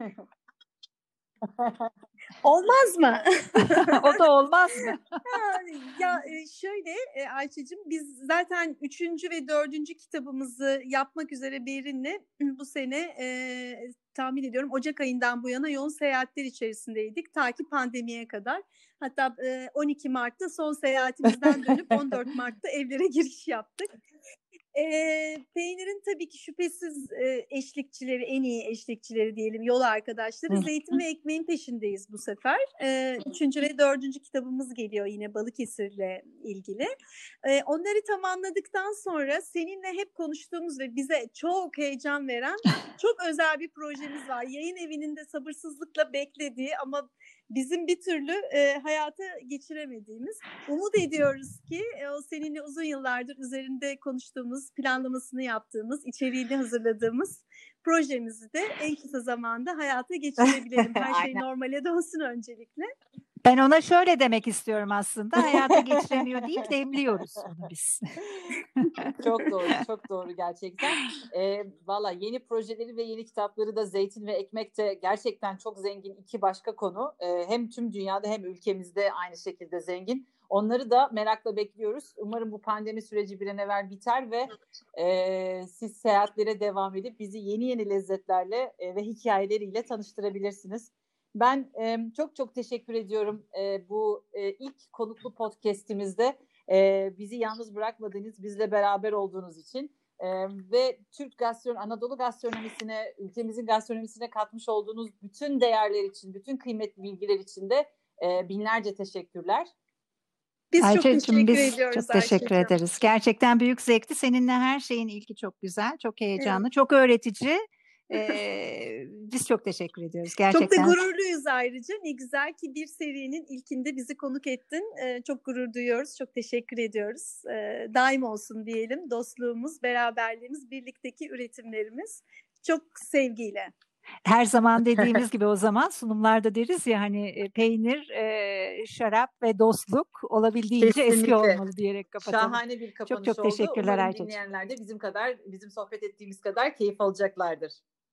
Olmaz mı? o da olmaz mı? ya şöyle Ayça'cığım biz zaten üçüncü ve dördüncü kitabımızı yapmak üzere Berin'le bu sene e, tahmin ediyorum Ocak ayından bu yana yoğun seyahatler içerisindeydik ta ki pandemiye kadar. Hatta e, 12 Mart'ta son seyahatimizden dönüp 14 Mart'ta evlere giriş yaptık. E, peynirin tabii ki şüphesiz e, eşlikçileri, en iyi eşlikçileri diyelim, yol arkadaşları. Zeytin ve ekmeğin peşindeyiz bu sefer. E, üçüncü ve dördüncü kitabımız geliyor yine Balıkesir'le ilgili. E, onları tamamladıktan sonra seninle hep konuştuğumuz ve bize çok heyecan veren çok özel bir projemiz var. Yayın evinin de sabırsızlıkla beklediği ama bizim bir türlü e, hayata geçiremediğimiz. Umut ediyoruz ki e, o seninle uzun yıllardır üzerinde konuştuğumuz, planlamasını yaptığımız, içeriğini hazırladığımız projemizi de en kısa zamanda hayata geçirebilelim. Her şey normale dönsün öncelikle. Ben ona şöyle demek istiyorum aslında. Hayata geçiremiyor değil, demliyoruz onu biz. çok doğru, çok doğru gerçekten. E, Valla yeni projeleri ve yeni kitapları da Zeytin ve Ekmek de gerçekten çok zengin iki başka konu. E, hem tüm dünyada hem ülkemizde aynı şekilde zengin. Onları da merakla bekliyoruz. Umarım bu pandemi süreci bir an evvel biter ve e, siz seyahatlere devam edip bizi yeni yeni lezzetlerle e, ve hikayeleriyle tanıştırabilirsiniz. Ben e, çok çok teşekkür ediyorum e, bu e, ilk konuklu podcast'imizde e, bizi yalnız bırakmadığınız, bizle beraber olduğunuz için e, ve Türk gastronomi, Anadolu gastronomisine, ülkemizin gastronomisine katmış olduğunuz bütün değerler için, bütün kıymetli bilgiler için de e, binlerce teşekkürler. Biz Ayşe'cim, çok teşekkür biz ediyoruz. Çok teşekkür Ayşe'cim. ederiz. Gerçekten büyük zevkti. Seninle her şeyin ilki çok güzel, çok heyecanlı, evet. çok öğretici. Ee, biz çok teşekkür ediyoruz gerçekten. Çok da gururluyuz ayrıca. Ne güzel ki bir serinin ilkinde bizi konuk ettin. Ee, çok gurur duyuyoruz. Çok teşekkür ediyoruz. Ee, daim olsun diyelim. Dostluğumuz, beraberliğimiz, birlikteki üretimlerimiz. Çok sevgiyle. Her zaman dediğimiz gibi o zaman sunumlarda deriz ya hani peynir, e, şarap ve dostluk olabildiğince Kesinlikle. eski olmalı diyerek kapatalım. Şahane bir kapanış oldu. Çok çok teşekkürler Ayça. dinleyenler de bizim kadar, bizim sohbet ettiğimiz kadar keyif alacaklardır.